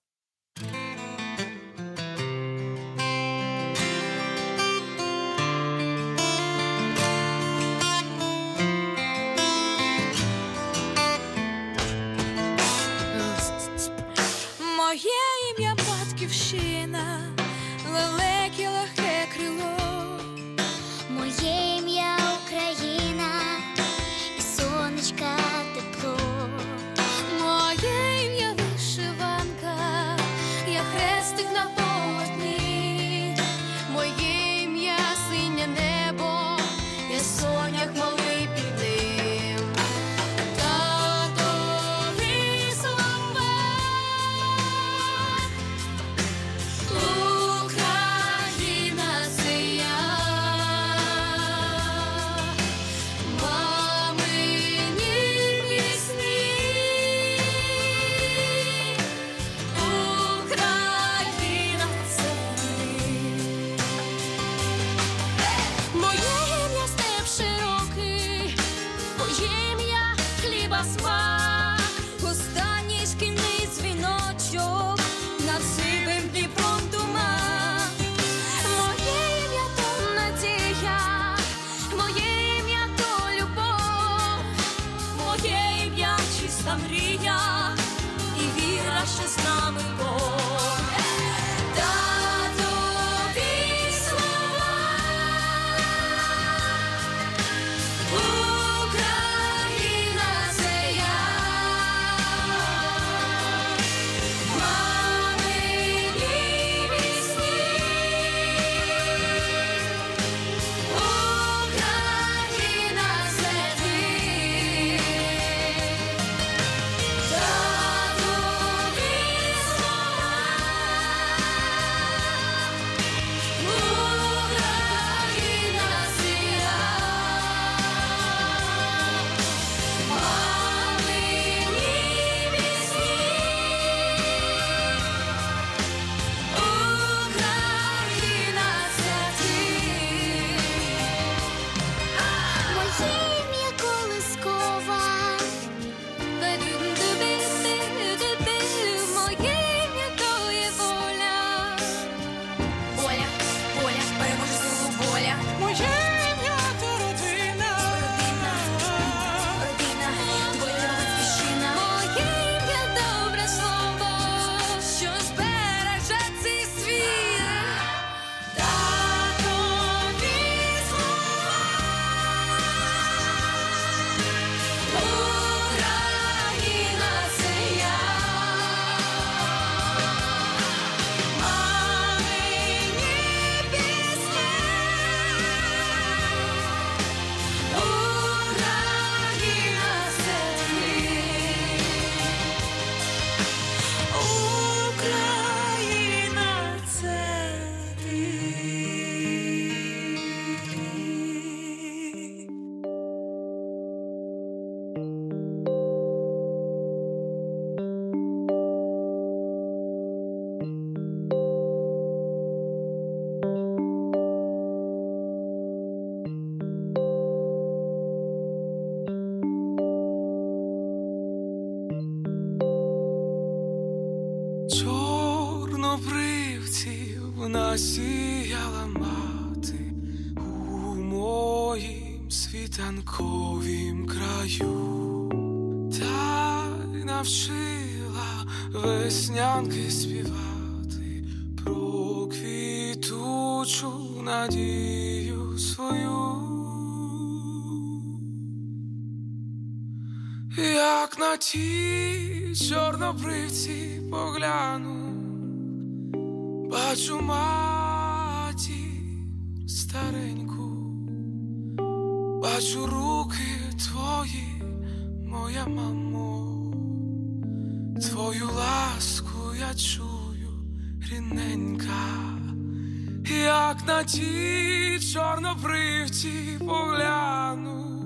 на ті чорнобривці погляну,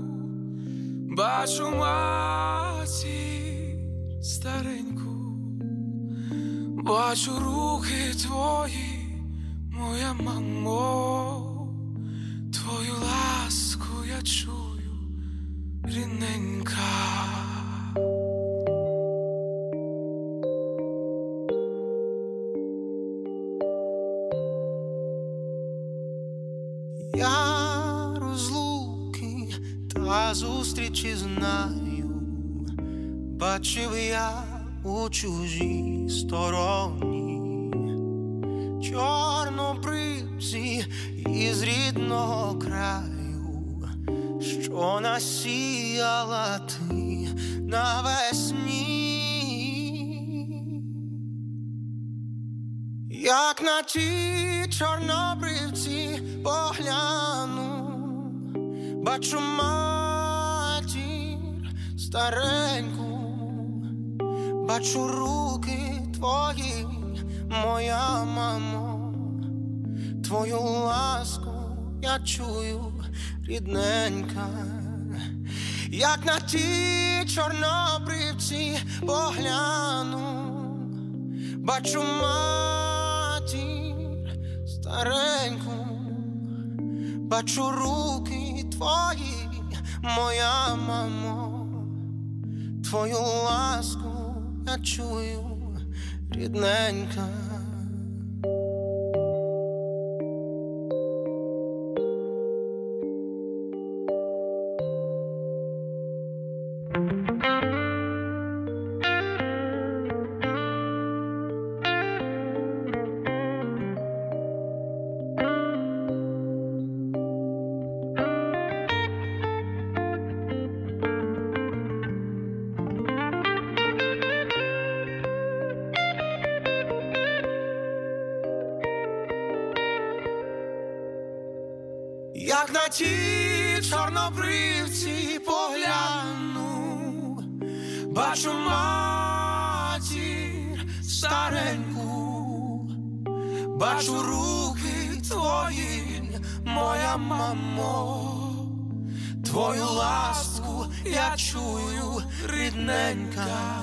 бачу матір стареньку, бачу руки твої, моя мамо. світі знаю, бачив я у чужій стороні, чорнобривці із рідного краю, що насіяла ти навесні, як на ті чорнобривці погляну, бачу ма стареньку, бачу руки твої, моя мамо, твою ласку я чую, рідненька, як на ті чорнобривці погляну, бачу матір стареньку, бачу руки твої. Моя мамо твою ласку я чую рідненька. ті чорнобривці погляну, бачу матір стареньку, бачу руки твої, моя мамо, твою ласку я чую рідненька,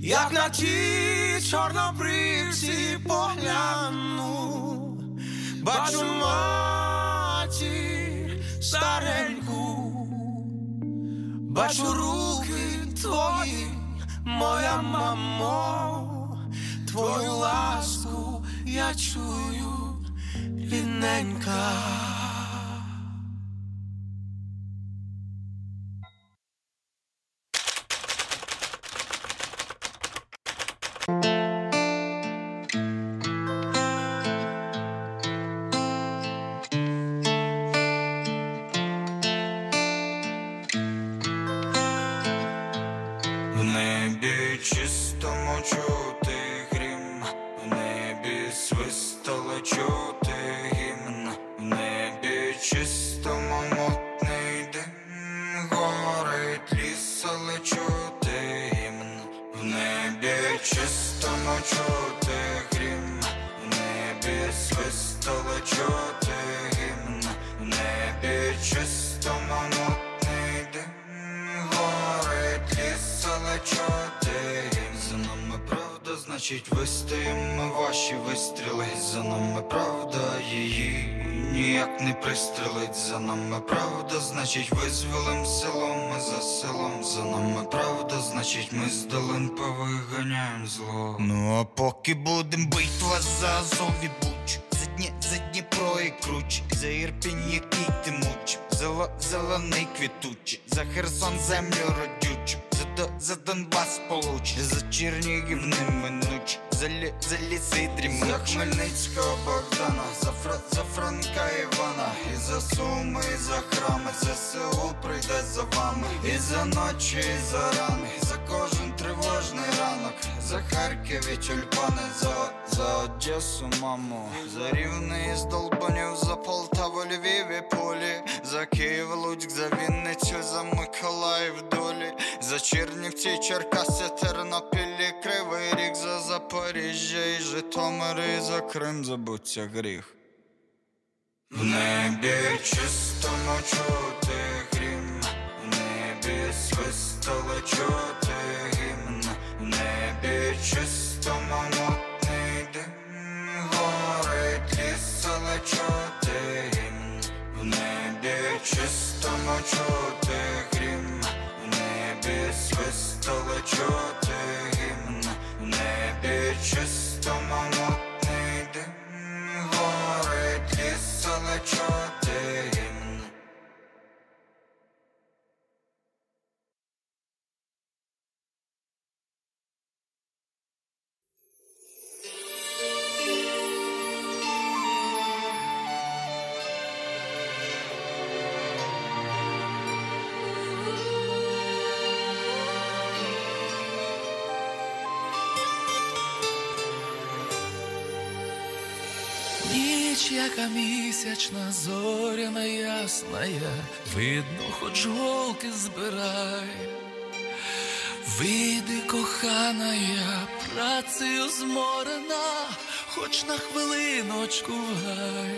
як на ті чорнобривці погляну, бачу матір стареньку, бачу руки твої, моя мамо, твою ласку я чую, рідненька. Крим забуться гріх. В небі чистому чути грім, в небі свистало чути гімн, в небі чистому мутний дим, горить ліс, але чути гімн, в небі чистому чути. Далека місячна зоря неясная, видно, хоч голки збирай, вийди, коханая, працею зморена, хоч на хвилиночку гай.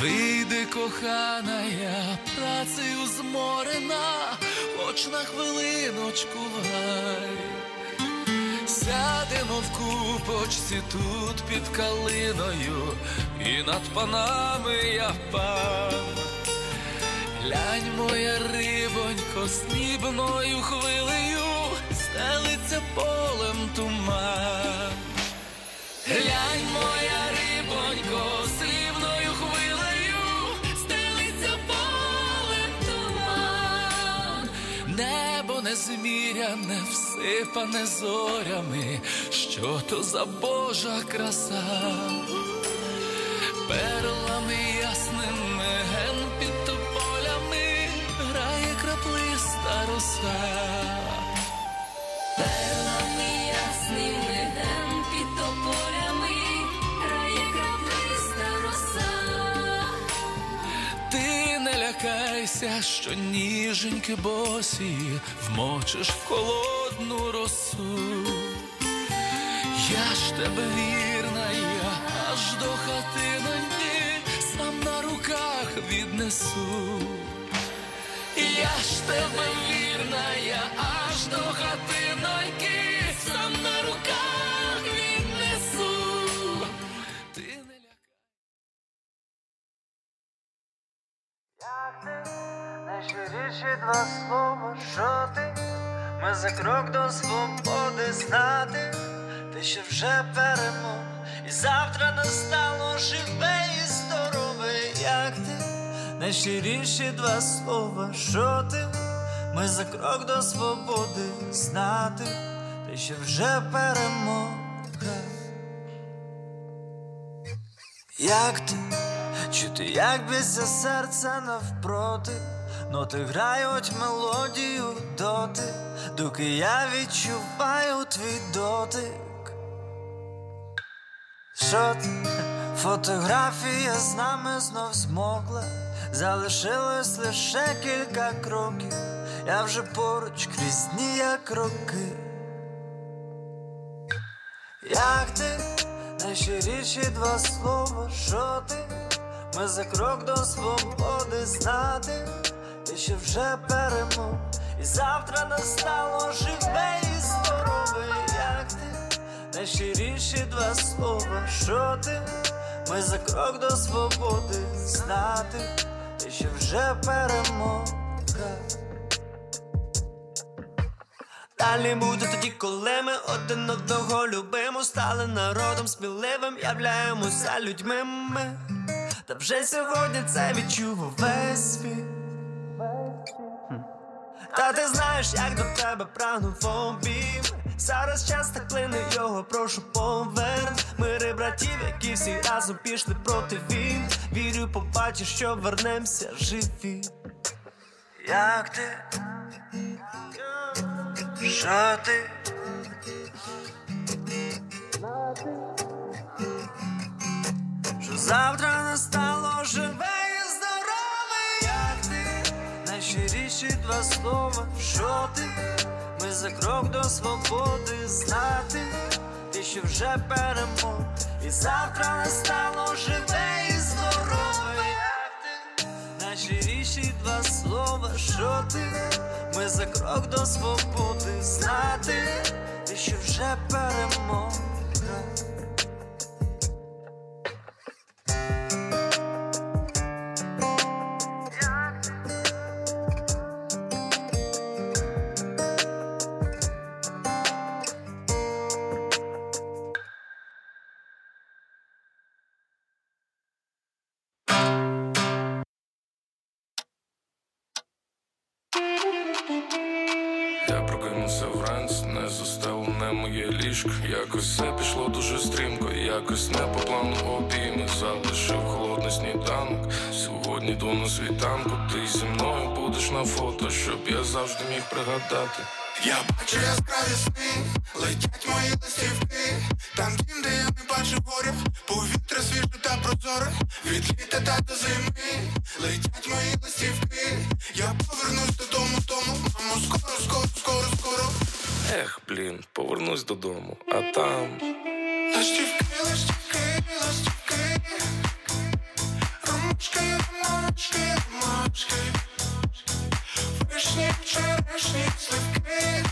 Вийди, коханая, працею зморена, хоч на хвилиночку гай. Сядемо в купочці тут під калиною, і над панами я пан. Глянь, моя рибонько, снібною хвилею, стелиться полем туман. Глянь, моя рибонько, слід. Небо незміряне, всипане зорями, що то за Божа краса, перлами ясними ген під тополями грає краплиста роса. Лякайся, що ніженьки босі вмочиш в холодну росу. Я ж тебе вірна, я аж до хатиноньки сам на руках віднесу. Я ж тебе вірна, я аж до хатиноньки Найщиріші два слова, що ти, ми за крок до свободи знати, ти ще вже перемог, і завтра настало живе і здорове, як ти, найщиріші два слова, що ти, ми за крок до свободи знати, ти ще вже перемога. Як ти, чути, як б'ється серце навпроти, ноти грають мелодію доти, доки я відчуваю твій дотик. Що ти? Фотографія з нами знов змокла, залишилось лише кілька кроків, я вже поруч крізь дні, як роки. Як ти, найщиріші два слова, що ти, ми за крок до свободи знати, ти ще вже перемог, і завтра настало живе і здорове, як ти, найщиріші два слова, що ти, ми за крок до свободи знати, ти ще вже перемога. Далі буде тоді, коли ми один одного любимо, стали народом сміливим, являємося людьми ми. Вже сьогодні це відчув весь світ. Та ти знаєш, як до тебе прагнув обійм. Зараз час так плине його, прошу поверн. Мири братів, які всі разом пішли проти він. Вірю, побачиш, що вернемося живі. Як ти? Що ти? Завтра настало живе і здорове, як ти? Найщиріші два слова, що ти? Ми за крок до свободи знати, ти ще вже перемог, і завтра настало живе і здорове, як ти? Найщиріші два слова, що ти? Ми за крок до свободи знати, ти ще вже перемога. Завжди міг пригадати. Я бачу яскраві сни, летять мої листівки, там дім, де я не бачу горя, повітря свіже та прозоре, від літа та до зими, летять мої листівки, я повернусь додому, тому, мамо, скоро, скоро, скоро, скоро. Ех, блін, повернусь додому, а там. Листівки, листівки, листівки, ромашки, ромашки, ромашки, вишні, черешні, сливки,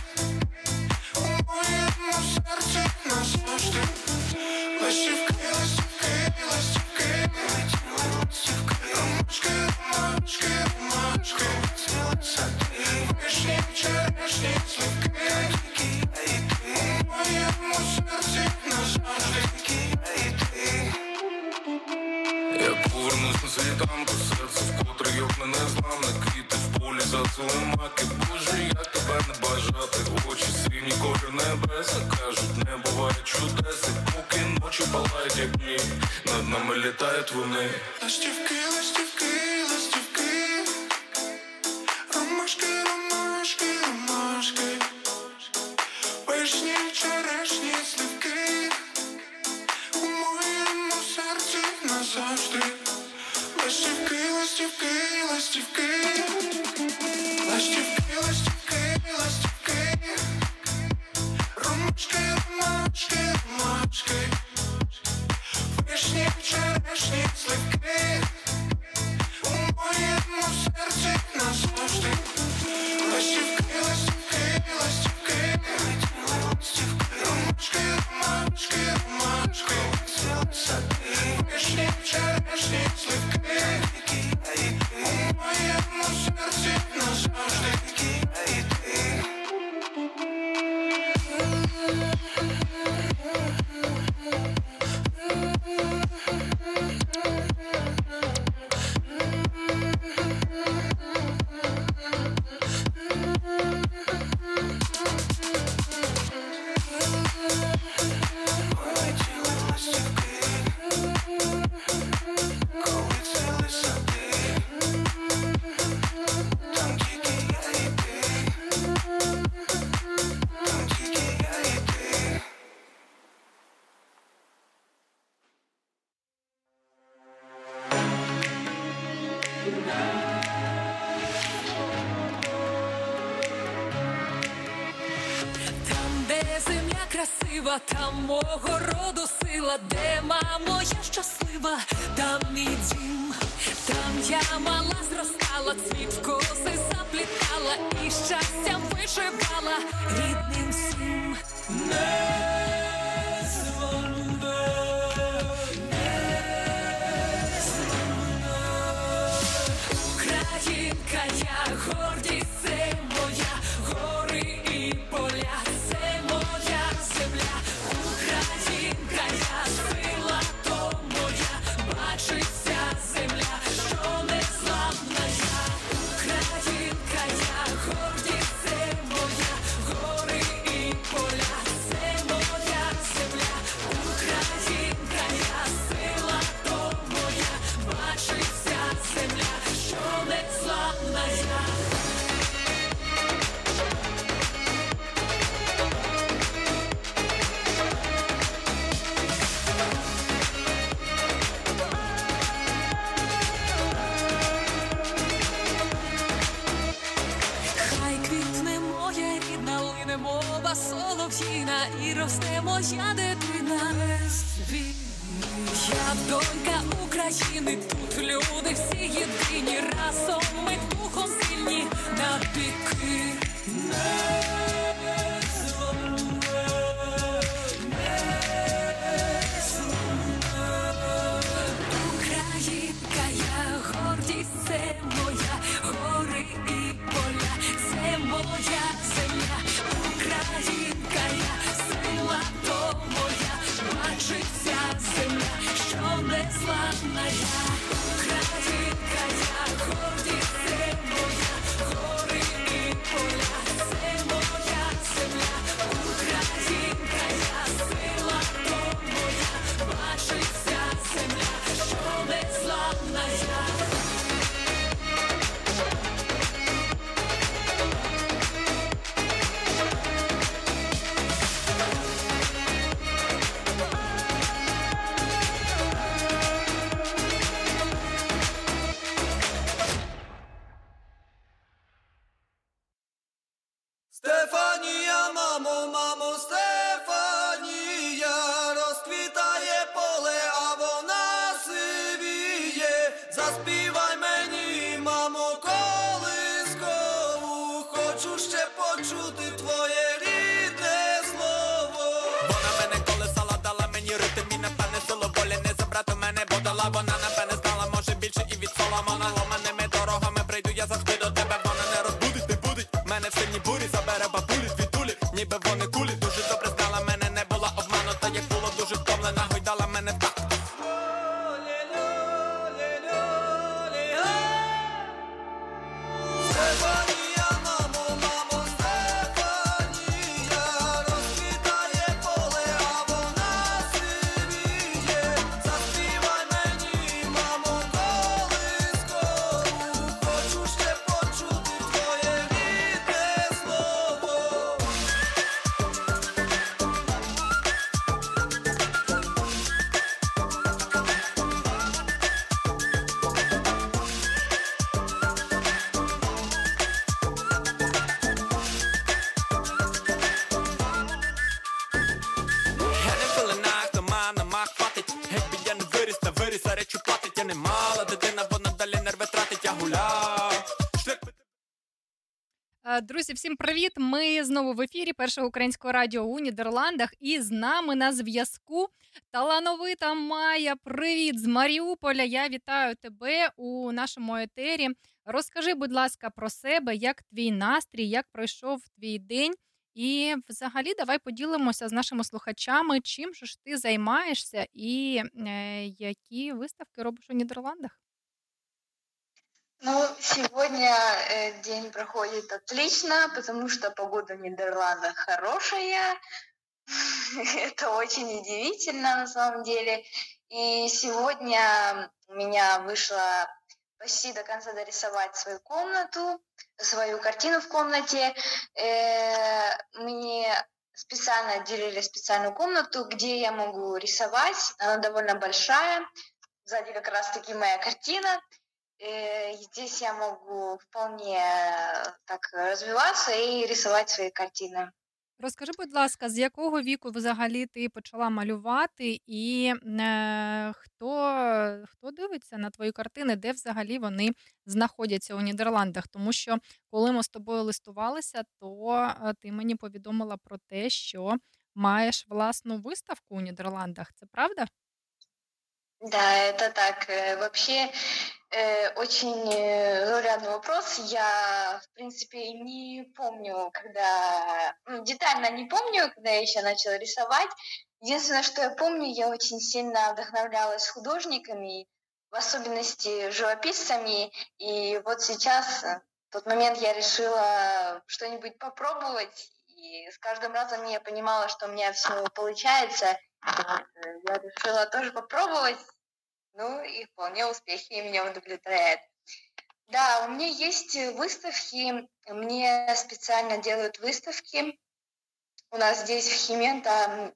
у моєму серці назавжди. Листівки, листівки, листівки, листівки, ромашки, ромашки, ромашки, небеса кажуть, не буває чудес, і поки ночі палають, як дні, над нами літають вони. Ластівки, ластівки, ластівки, ромашки, ромашки, ромашки, вишні, черешні, сливки, у моєму серці назавжди. Ластівки, ластівки, ластівки. заспівай мені, мамо, колискову, хочу ще почути. Першого українського радіо у Нідерландах. І з нами на зв'язку талановита Майя. Привіт з Маріуполя. Я вітаю тебе у нашому етері. Розкажи, будь ласка, про себе, як твій настрій, як пройшов твій день. І взагалі давай поділимося з нашими слухачами, чим же ж ти займаєшся і е, які виставки робиш у Нідерландах. Ну, сегодня э, день проходит отлично, потому что погода в Нидерландах хорошая. <laughs> Это очень удивительно на самом деле. И сегодня у меня вышло почти до конца дорисовать свою комнату, свою картину в комнате. Э, Мне специально отделили специальную комнату, где я могу рисовать. Она довольно большая. Сзади как раз-таки моя картина. Э, и Здесь я могу вполне э, так развиваться и рисовать свои картины. Розкажи, будь ласка, з якого віку взагалі ти почала малювати, і е, хто, хто дивиться на твої картини, де взагалі вони знаходяться у Нідерландах? Тому що коли ми з тобою листувалися, то е, ти мені повідомила про те, що маєш власну виставку у Нідерландах. Це правда? Да, это так. Э, Вообще э, очень э, заурядный вопрос. Я, в принципе, не помню, когда... ну, детально не помню, когда я еще начала рисовать. Единственное, что я помню, я очень сильно вдохновлялась художниками, в особенности живописцами. И вот сейчас, э, в тот момент я решила что-нибудь попробовать. И с каждым разом я понимала, что у меня все получается. Я решила тоже попробовать. Ну и вполне успехи меня удовлетворяют. Да, у меня есть э, выставки. Мне специально делают выставки. У нас здесь в Химента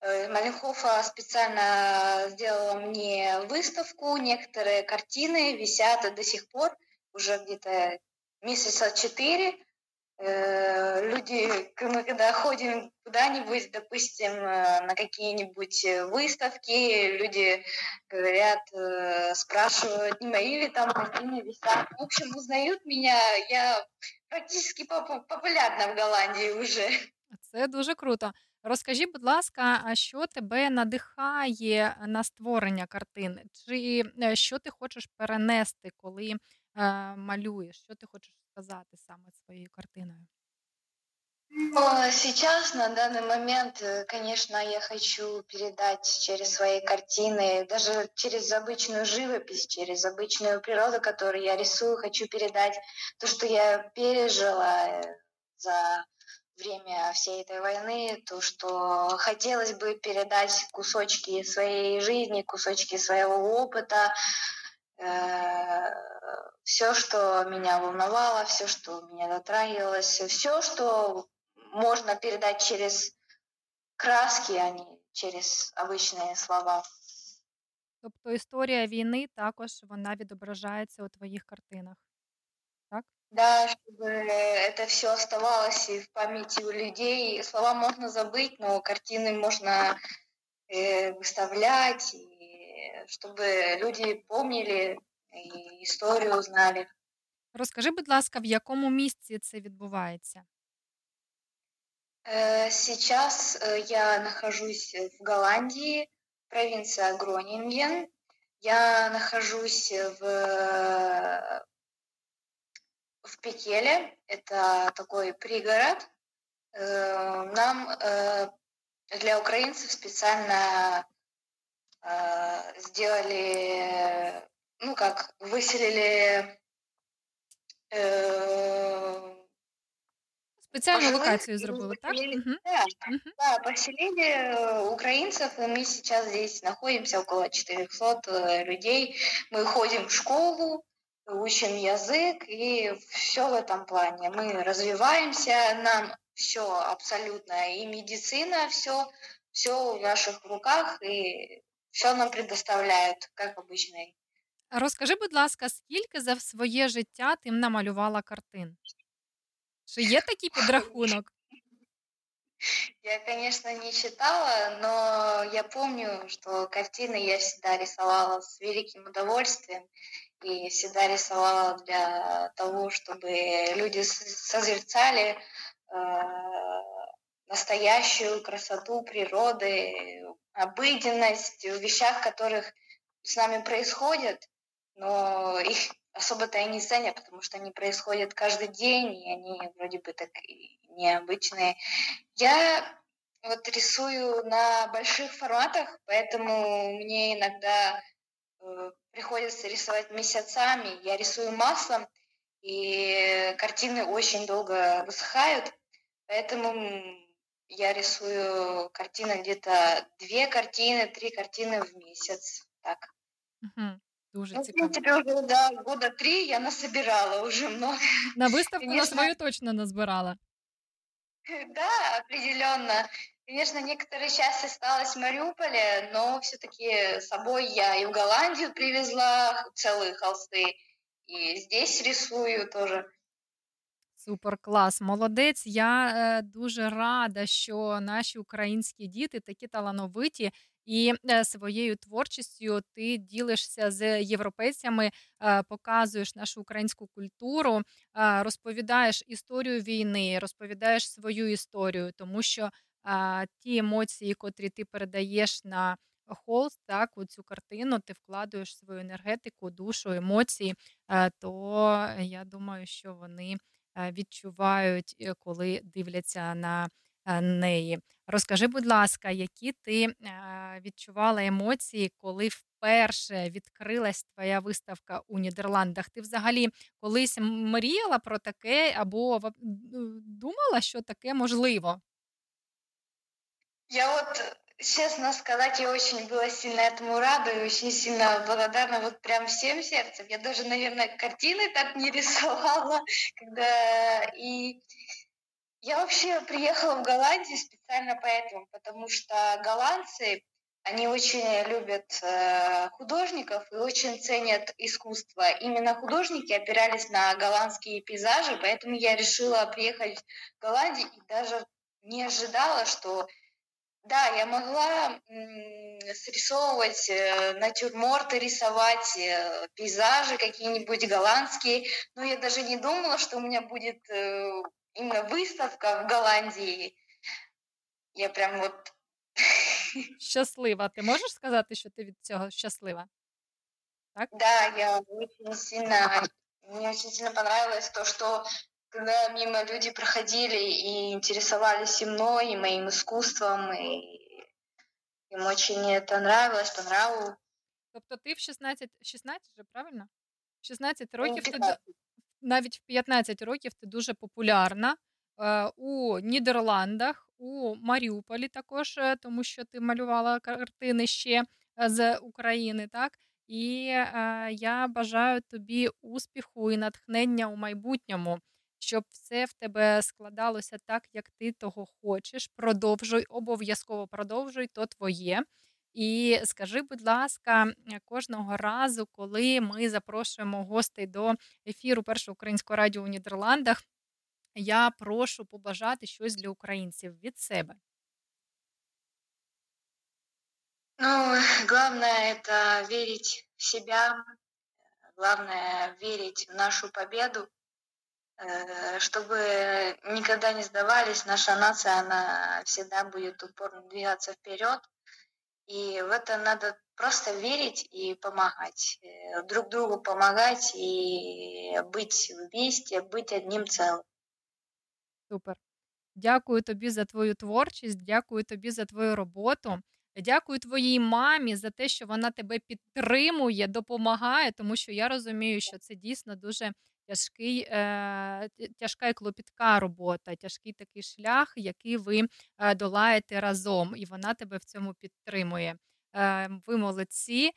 э, Маленхофа специально сделала мне выставку. Некоторые картины висят до сих пор, уже где-то месяца четыре. Э, Люди, к- мы когда ходим куда-нибудь, допустим, э, на какие-нибудь э, выставки, люди говорят, э, спрашивают, не мои ли там картины висят. В общем, узнают меня. Я практически поп- популярна в Голландии уже. Це дуже круто. Розкажи, будь ласка, а що тебе надихає на створення картин? Чи е, що ти хочеш перенести, коли е, малюєш? Що ти хочеш сказати саме своєю картиною? Но сейчас, на данный момент, э, конечно, я хочу передать через свои картины, даже через обычную живопись, через обычную природу, которую я рисую, хочу передать то, что я пережила э, за время всей этой войны, то, что хотелось бы передать кусочки своей жизни, кусочки своего опыта, все, что меня волновало, все, что меня затрагивалось, все, что можно передать через краски, а не через обычные слова. Тобто історія війни також вона відображається у твоїх картинах. Так? Да, чтобы это все оставалось и в памяти у людей. Слова можно забыть, но картины можно э, выставлять, и чтобы люди помнили и историю знали. Розкажи, будь ласка, в якому місці це відбувається? Э, Сейчас э, я нахожусь в Голландии, провинция Гронинген. Я нахожусь в, в Пекеле, это такой пригород. Э, Нам э, для украинцев специально э, сделали, ну как, выселили э, Спеціальну пожилых локацію и зробили, так? поселили- Мгм. Да, да, поселили э, украинцев, и мы сейчас здесь находимся, около 400 э, людей. Мы ходим в школу, учим язык, и все в этом плане. Мы развиваемся, нам все абсолютно, и медицина, все, все в наших руках, и все нам предоставляют, как обычный. А Розкажи, будь ласка, скільки за своє життя ти намалювала картин? Чи є такий підрахунок? Я, конечно, не читала, но я помню, что картины я всегда рисовала с великим удовольствием. и всегда рисовала для того, чтобы люди созерцали э, настоящую красоту природы, обыденность в вещах, которых с нами происходят, но их особо-то и не ценят, потому что они происходят каждый день, и они вроде бы так необычные. Я вот рисую на больших форматах, поэтому мне иногда э, приходится рисовать месяцами. Я рисую маслом, и картины очень долго высыхают, поэтому я рисую картины где-то две картины, три картины в месяц. Так. Угу. Дуже Ну, в цікаво. принципе, уже да, года три я насобирала уже много. На виставку на Конечно. свою точно назбирала. <laughs> Да, определенно. Конечно, некоторая часть осталась в Мариуполе, но все-таки с собой я и в Голландию привезла целые холсты, и здесь рисую тоже. Супер клас, молодець. Я е, дуже рада, що наші українські діти такі талановиті, і е, своєю творчістю ти ділишся з європейцями, е, показуєш нашу українську культуру, розповідаєш історію війни, розповідаєш свою історію, тому що ті емоції, котрі ти передаєш на холст, так, у цю картину, ти вкладуєш свою енергетику, душу, емоції, то я думаю, що вони відчувають, е, коли дивляться на е, неї. Розкажи, будь ласка, які ти е, відчувала емоції, коли вперше відкрилась твоя виставка у Нідерландах? Ти взагалі колись мріяла про таке або думала, що таке можливо? Я вот, честно сказать, я очень была сильно этому рада и очень сильно благодарна вот прям всем сердцем. Я даже, наверное, картины так не рисовала, <laughs> когда... И я вообще приехала в Голландию специально поэтому, потому что голландцы, они очень любят э, художников и очень ценят искусство. Именно художники опирались на голландские пейзажи, поэтому я решила приехать в Голландию и даже не ожидала, что да, я могла срисовывать э, натюрморты, рисовать э, пейзажи какие-нибудь голландские, но я даже не думала, что у меня будет э, именно выставка в Голландии. Я прям вот <laughs> Щаслива. Ти можеш сказати, що ти від цього щаслива? Так? Да, я очень сильно, мне очень сильно понравилось то, что когда мимо люди проходили и интересовались и мной, и моим искусством, и им очень это нравилось, по нраву. Тобто ти в 16, 16 же, правильно? В 16 років ти навіть в 15 років ти дуже популярна е, у Нідерландах, у Маріуполі також, е, тому що ти малювала картини ще е, з України, так? І я бажаю тобі успіху і натхнення у майбутньому, щоб все в тебе складалося так, як ти того хочеш. Продовжуй, обов'язково продовжуй, то твоє. І скажи, будь ласка, кожного разу, коли ми запрошуємо гостей до ефіру першого українського радіо у Нідерландах, я прошу побажати щось для українців від себе. Ну, главное это верить в себя, главное верить в нашу победу, чтобы никогда не сдавались. Наша нация, она всегда будет упорно двигаться вперед. И в это надо просто верить и помогать. Э, Друг другу помогать и быть вместе, быть одним целым. Супер. Дякую тобі за твою творчість, дякую тобі за твою роботу. Дякую твоїй мамі за те, що вона тебе підтримує, допомагає, тому що я розумію, що це дійсно дуже тяжкий, е, тяжка і клопітка робота, тяжкий такий шлях, який ви е, долаєте разом, і вона тебе в цьому підтримує. Е, ви молодці.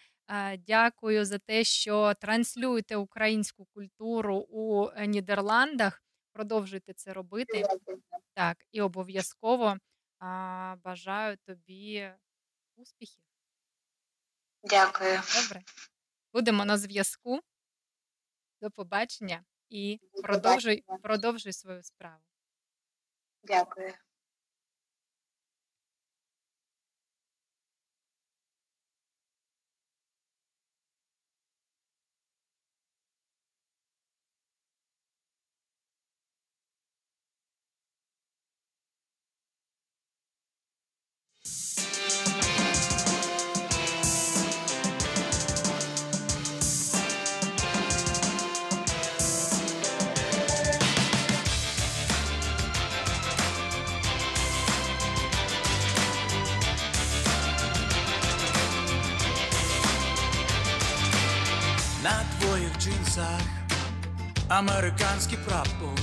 Дякую за те, що транслюєте українську культуру у Нідерландах. Продовжуйте це робити. Так, і обов'язково бажаю тобі успіхів. Дякую. Добре. Будемо на зв'язку. До побачення і продовжуй, продовжуй свою справу. Дякую. Американський прапор,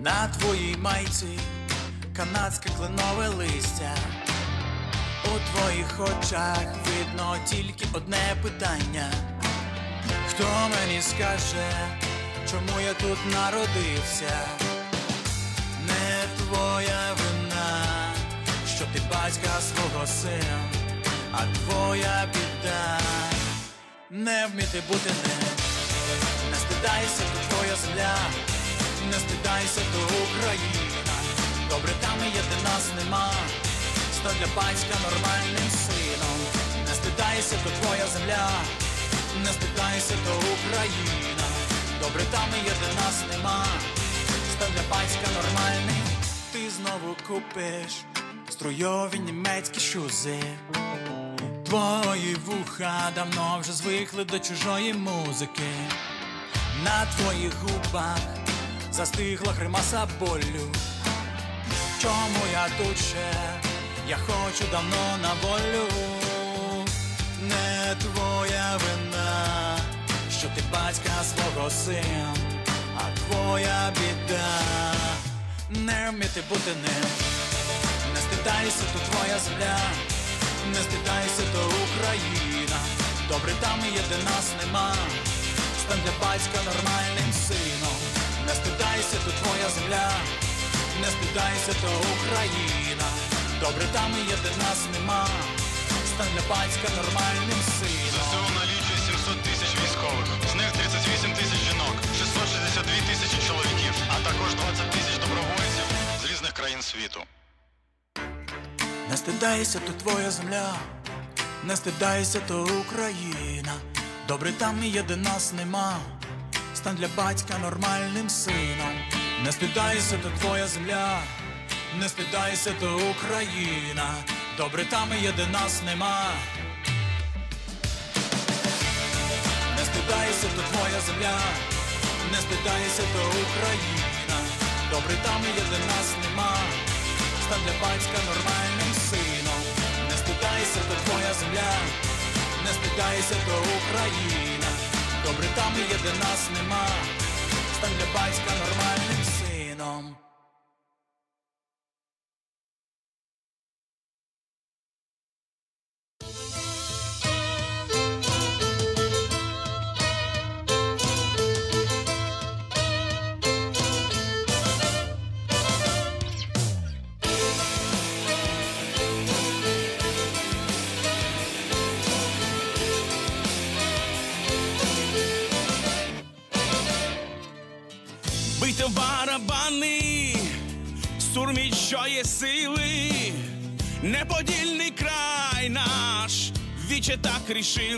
на твоїй майці канадське кленове листя. У твоїх очах видно тільки одне питання. Хто мені скаже, чому я тут народився? Не твоя вина, що ти батька свого сина, а твоя біда не вміти бути ним. Стидайся, то твоя земля, не стидайся, то Україна. Добре там є, де нас нема. Сто для батька нормальним сином. Не стидайся, то твоя земля, не стидайся, то Україна. Добре там є, де нас нема. Сто для батька нормальний. Ти знову купиш струйові німецькі шузи. Твої вуха давно вже звикли до чужої музики. На твоїх губах застигла гримаса болю. Чому я тут ще? Я хочу давно на волю. Не твоя вина, що ти батька свого сина, а твоя біда не вміти бути ним. Не стидайся, то твоя земля, не стидайся, то Україна. Добре там є, де нас нема. Стань для батька нормальним сином. Не стидайся, то твоя земля, не стидайся, то Україна. Добре там і є, де нас нема. Стань для батька нормальним сином. ЗСУ налічує 700 тисяч військових, з них 38 тисяч жінок, 662 тисячі чоловіків, а також 20 тисяч добровольців з різних країн світу. Не стидайся, то твоя земля, не стидайся, то Україна. Добре там є, де нас нема. Стань для батька нормальним сином. Не стидайся, то твоя земля, не стидайся, то Україна. Добре там є, де нас нема. Не стидайся, то твоя земля, не стидайся, то Україна. Добре там є, де нас нема. Стань для батька нормальним сином. Не стидайся, то твоя земля, не до Україна. Добре там і є, де нас нема. Стань для батька нормальним сином. віче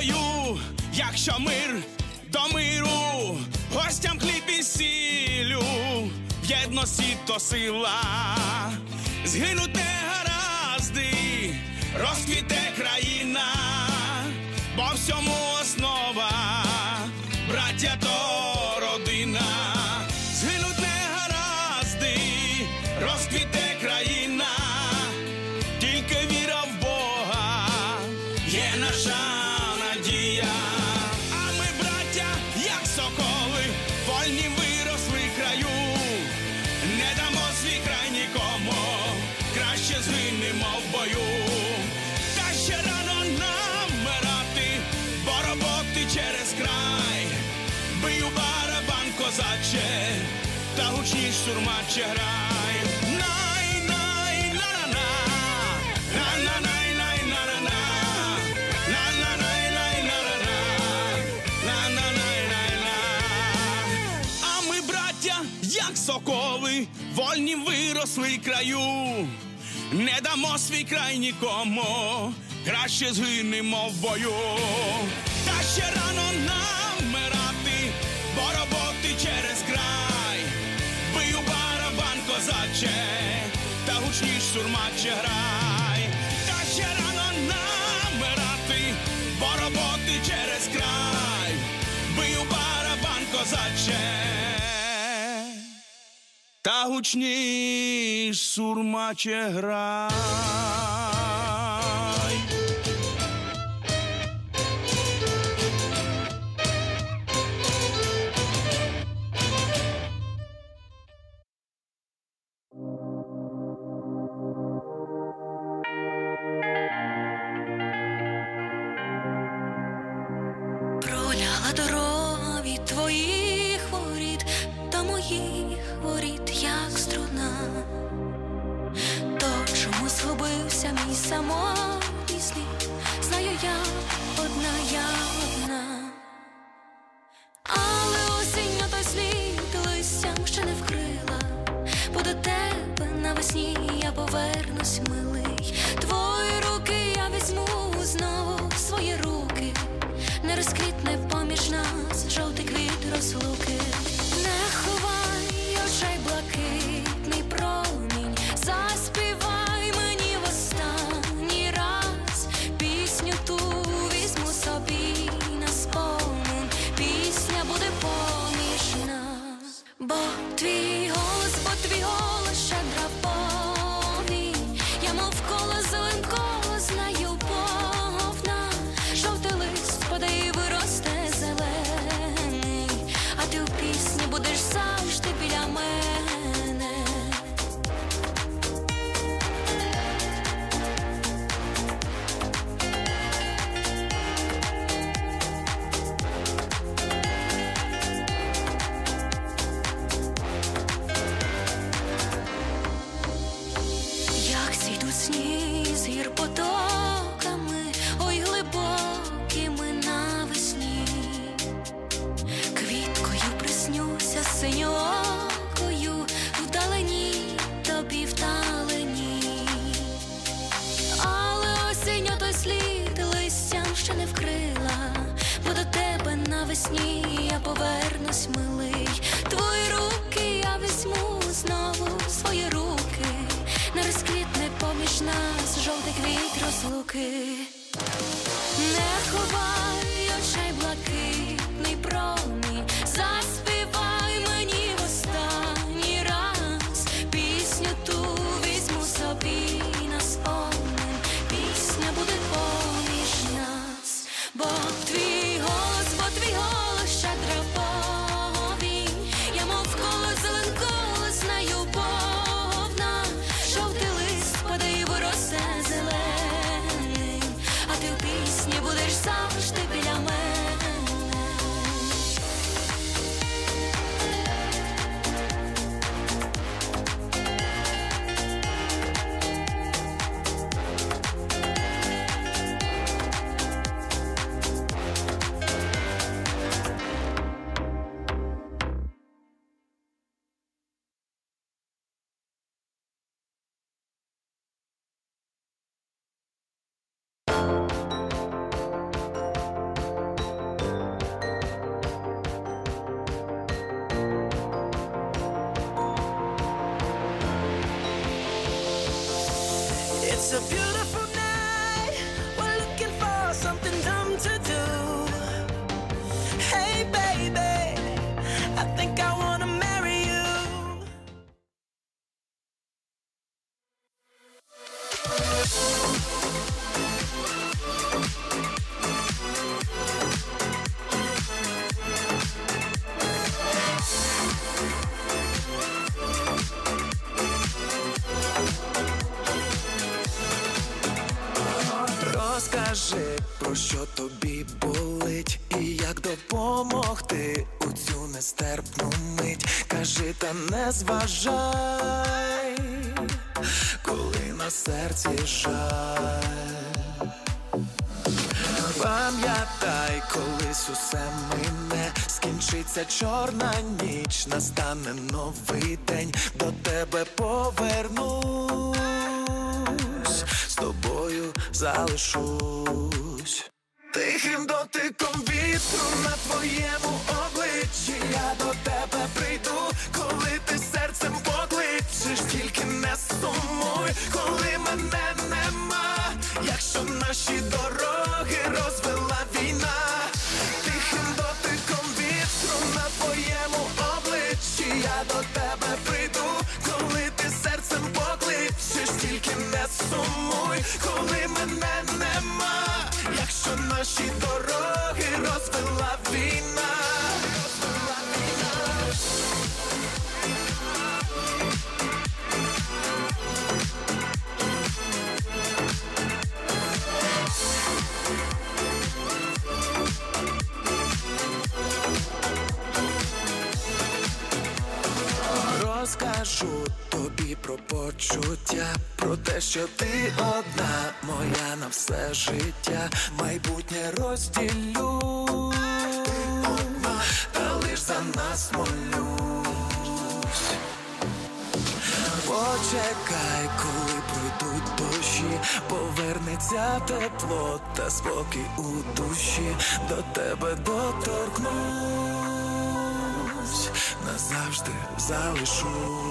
до бою, якщо мир до миру, гостям хліб і сілю, в єдності то сила, згинуте гаразди, розквіте Свій краю, не дамо свій край нікому, краще згинемо в бою, та ще рано нам вмирати, бо роботи через край, бию барабан козаче, та гучніш сурмаче грай. та гучніш сурмаче гра. Скінчиться чорна ніч, настане новий день, до тебе повернусь, з тобою залишусь. Тихим дотиком вітру на твоєму назавжди залишусь.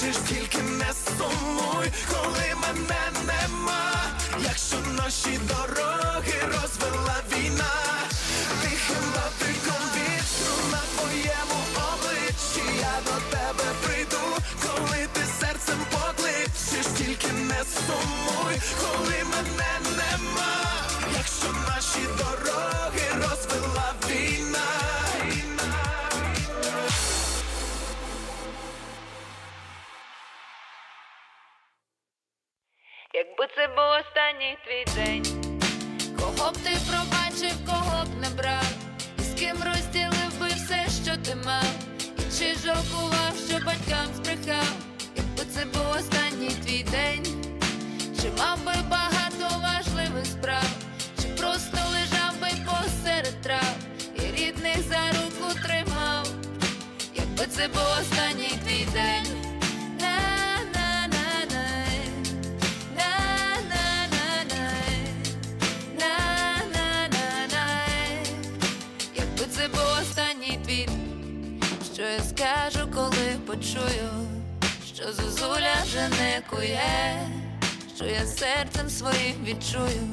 Покличеш, тільки не сумуй, коли мене нема, якщо наші дороги розвела війна, тихим дотиком вітру на твоєму обличчі. Я до тебе прийду, коли ти серцем покличеш, тільки не сумуй, коли мене нема, якщо наші дороги розвела війна. Був останній твій день, кого б ти пробачив, кого б не брав, і з ким розділив би все, що ти мав, і чи жалкував, що батькам збрехав, якби це був останній твій день, чи мав би багато важливих справ, чи просто лежав би посеред трав, і рідних за руку тримав, якби це був останній твій день. Почую, що зозуля вже кує, що я серцем своїм відчую,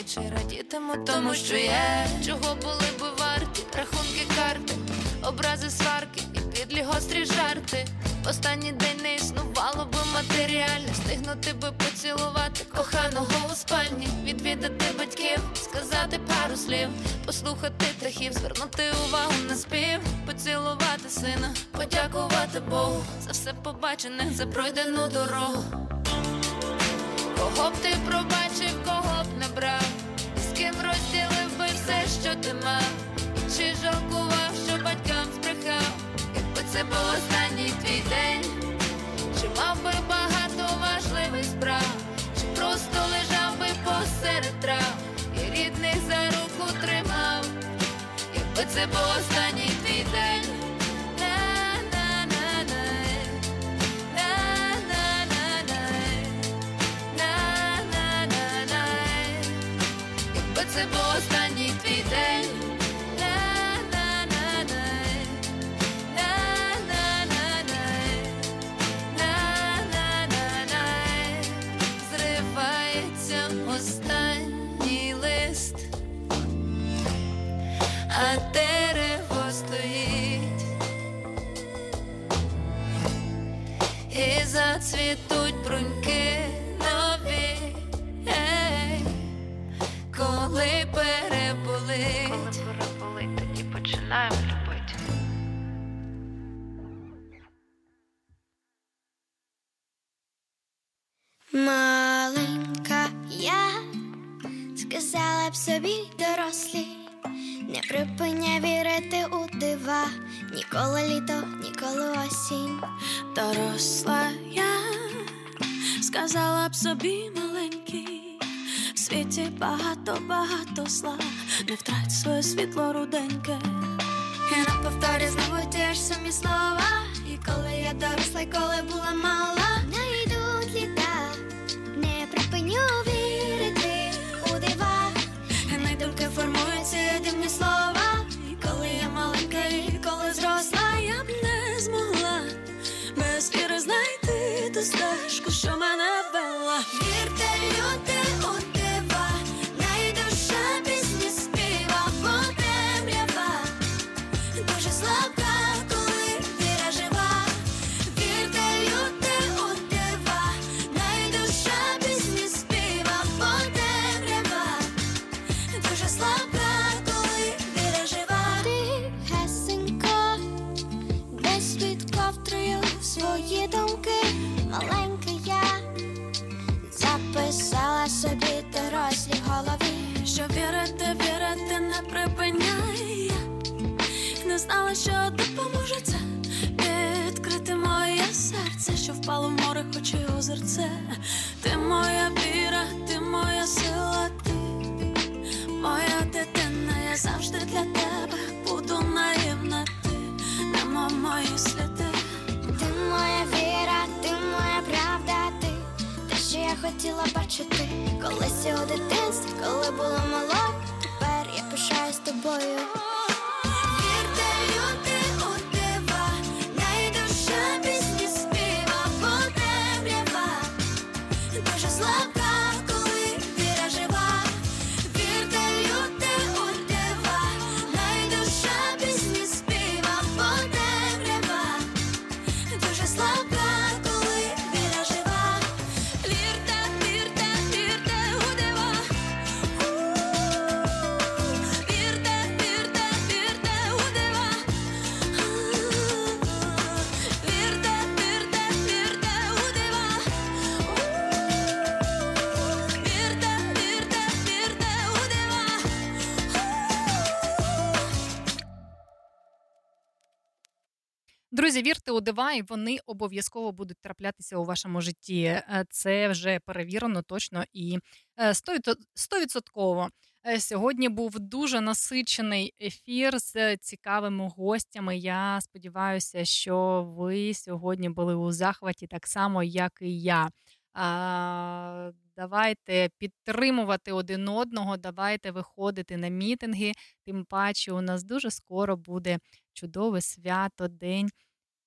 і чи радітиму тому, що є, чого були би варті, рахунки карти, образи сварки підлі гострі жарти. Останній день не існувало би матеріальне, стигнути би поцілувати коханого у спальні, відвідати батьків, сказати пару слів, послухати птахів, звернути увагу на спів, поцілувати сина, подякувати Богу. За все побачене, за пройдену дорогу. Кого б ти пробачив, кого б не брав, ким розділив би все, що ти мав, чи жалкував, це був останній твій день, чи мав би багато важливих справ, чи просто лежав би посеред трав, і рідних за руку тримав, якби це був останній твій день. Зацвітуть бруньки нові, ей, коли переболить. Коли переболить, тоді починаємо любити. Маленька я сказала б собі дорослі, не припиняй вірити у дива, ніколи літо, ніколи осінь. Доросла я сказала б собі маленький, в світі багато, багато зла, не втрать своє світло руденьке. І на повторі знову ті ж самі слова. І коли я доросла, і коли була мала, не йдуть літа, 100 дива, і вони обов'язково будуть траплятися у вашому житті. Е, це вже перевірено точно і е, 100%. Е, сьогодні був дуже насичений ефір з цікавими гостями. Я сподіваюся, що ви сьогодні були у захваті так само, як і я. Давайте підтримувати один одного, давайте виходити на мітинги. Тим паче, у нас дуже скоро буде чудове свято день.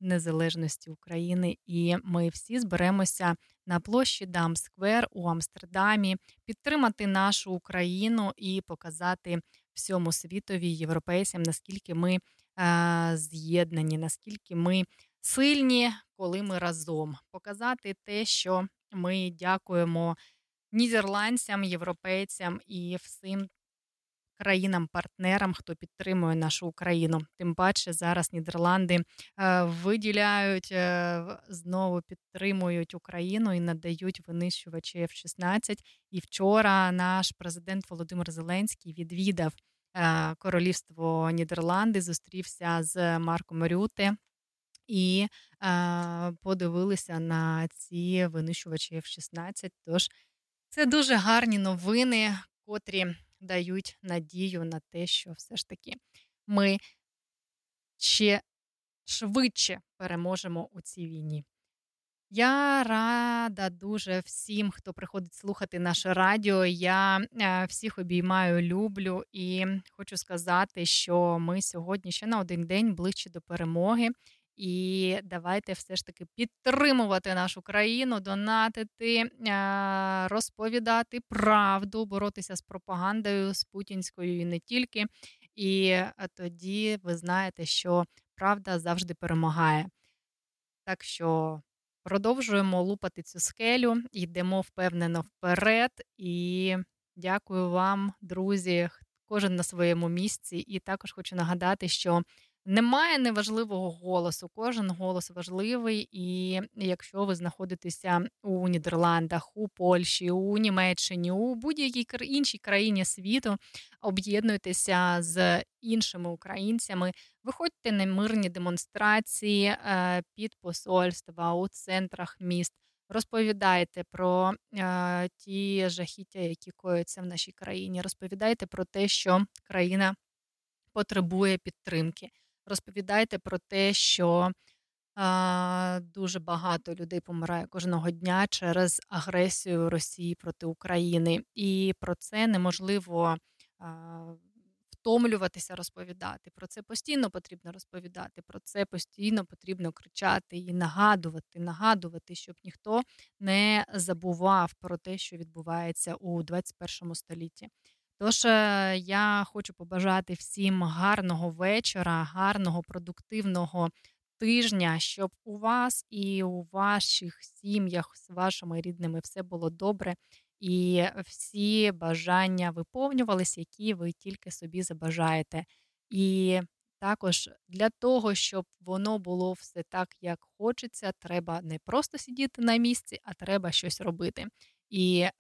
Незалежності України. І ми всі зберемося на площі Дамсквер у Амстердамі, підтримати нашу Україну і показати всьому світові, європейцям, наскільки ми е, з'єднані, наскільки ми сильні, коли ми разом. Показати те, що ми дякуємо нідерландцям, європейцям і всім країнам-партнерам, хто підтримує нашу Україну. Тим паче зараз Нідерланди е, виділяють е, знову підтримують Україну і надають винищувачі F-16. І вчора наш президент Володимир Зеленський відвідав е, королівство Нідерланди, зустрівся з Марком Рюте. І е, подивилися на ці винищувачі F-16. Тож це дуже гарні новини, котрі дають надію на те, що все ж таки ми ще швидше переможемо у цій війні. Я рада дуже всім, хто приходить слухати наше радіо. Я е, всіх обіймаю, люблю і хочу сказати, що ми сьогодні ще на один день ближче до перемоги. І давайте все ж таки підтримувати нашу країну, донатити, розповідати правду, боротися з пропагандою, з путінською і не тільки. І тоді ви знаєте, що правда завжди перемагає. Так що продовжуємо лупати цю скелю, йдемо впевнено вперед. І дякую вам, друзі, кожен на своєму місці. І також хочу нагадати, що немає неважливого голосу. Кожен голос важливий, і якщо ви знаходитеся у Нідерландах, у Польщі, у Німеччині, у будь-якій іншій країні світу, об'єднуйтеся з іншими українцями, виходьте на мирні демонстрації е, під посольства у центрах міст. Розповідайте про е, ті жахіття, які коються в нашій країні. Розповідайте про те, що країна потребує підтримки розповідайте про те, що а, дуже багато людей помирає кожного дня через агресію Росії проти України, і про це неможливо. А, Втомлюватися розповідати. Про це постійно потрібно розповідати, про це постійно потрібно кричати і нагадувати, нагадувати, щоб ніхто не забував про те, що відбувається у 21 столітті. Тож е, я хочу побажати всім гарного вечора, гарного продуктивного тижня, щоб у вас і у ваших сім'ях з вашими рідними все було добре, і всі бажання виповнювалися, які ви тільки собі забажаєте. І також для того, щоб воно було все так, як хочеться, треба не просто сидіти на місці, а треба щось робити і е,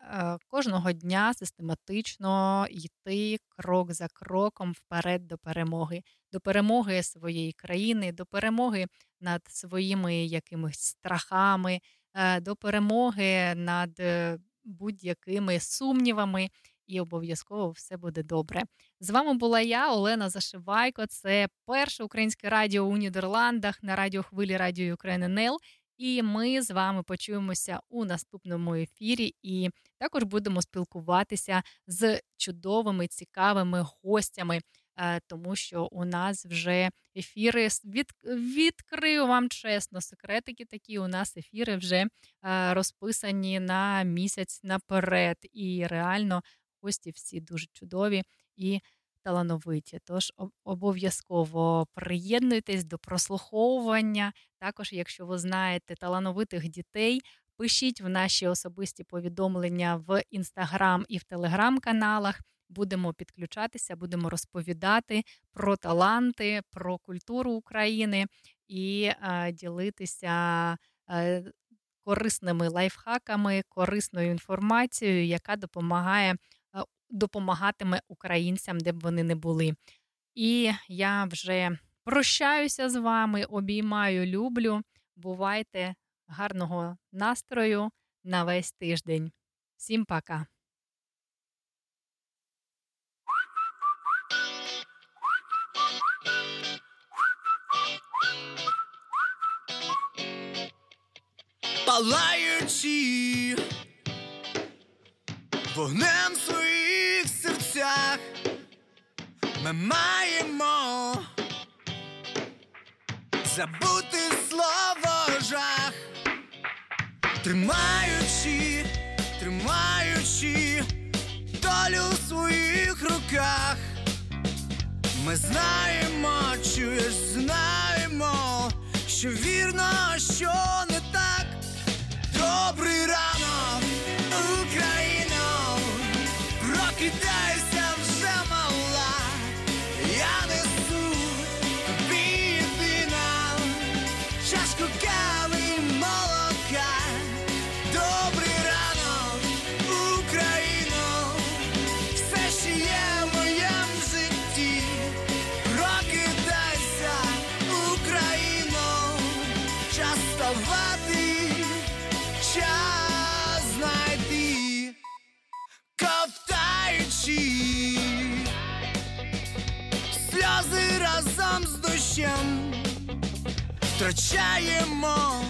кожного дня систематично йти крок за кроком вперед до перемоги, до перемоги своєї країни, до перемоги над своїми якимись страхами, е, до перемоги над е, будь-якими сумнівами. І обов'язково все буде добре. З вами була я, Олена Зашивайко. Це перше українське радіо у Нідерландах на радіохвилі Радіо НЕЛ. І ми з вами почуємося у наступному ефірі, і також будемо спілкуватися з чудовими цікавими гостями. Е, тому що у нас вже ефіри від, відкрию вам чесно, секретики такі. У нас ефіри вже е, розписані на місяць наперед. І реально гості всі дуже чудові і талановиті. Тож обов'язково приєднуйтесь до прослуховування. Також, якщо ви знаєте талановитих дітей, пишіть в наші особисті повідомлення в інстаграм і в телеграм-каналах. Будемо підключатися, будемо розповідати про таланти, про культуру України і е, ділитися е, корисними лайфхаками, корисною інформацією, яка допомагає допомагатиме українцям, де б вони не були. І я вже прощаюся з вами, обіймаю, люблю. Бувайте гарного настрою на весь тиждень. Всім пока! Палаючи вогнем своїм серцях ми маємо забути слово жах, тримаючи, тримаючи долю у своїх руках, ми знаємо, чуєш, знаємо, що вірно, що не так, добрий ранок, Україна. Прокидайся дощем втрачаємо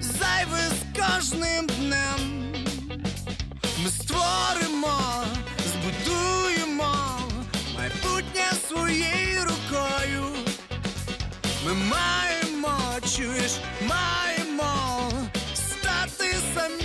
зайве з кожним днем. Ми створимо, збудуємо майбутнє своєю рукою. Ми маємо, чуєш, маємо стати самі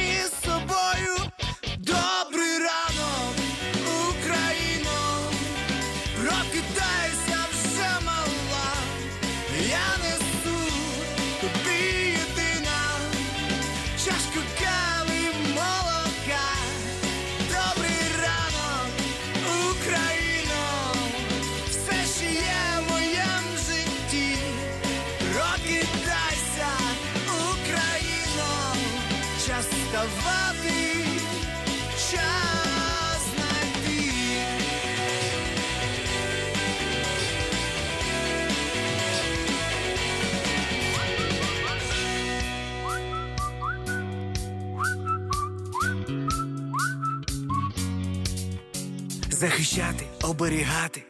Захищати, оберігати,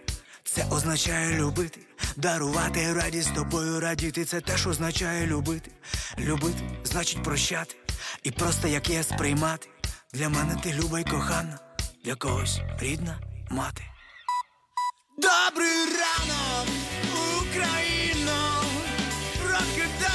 це означає любити, дарувати радість тобою радіти. Це теж означає любити. Любити значить прощати, і просто як є сприймати. Для мене ти люба й кохана, для когось рідна мати. Добрий ранок, Україно, прокидайся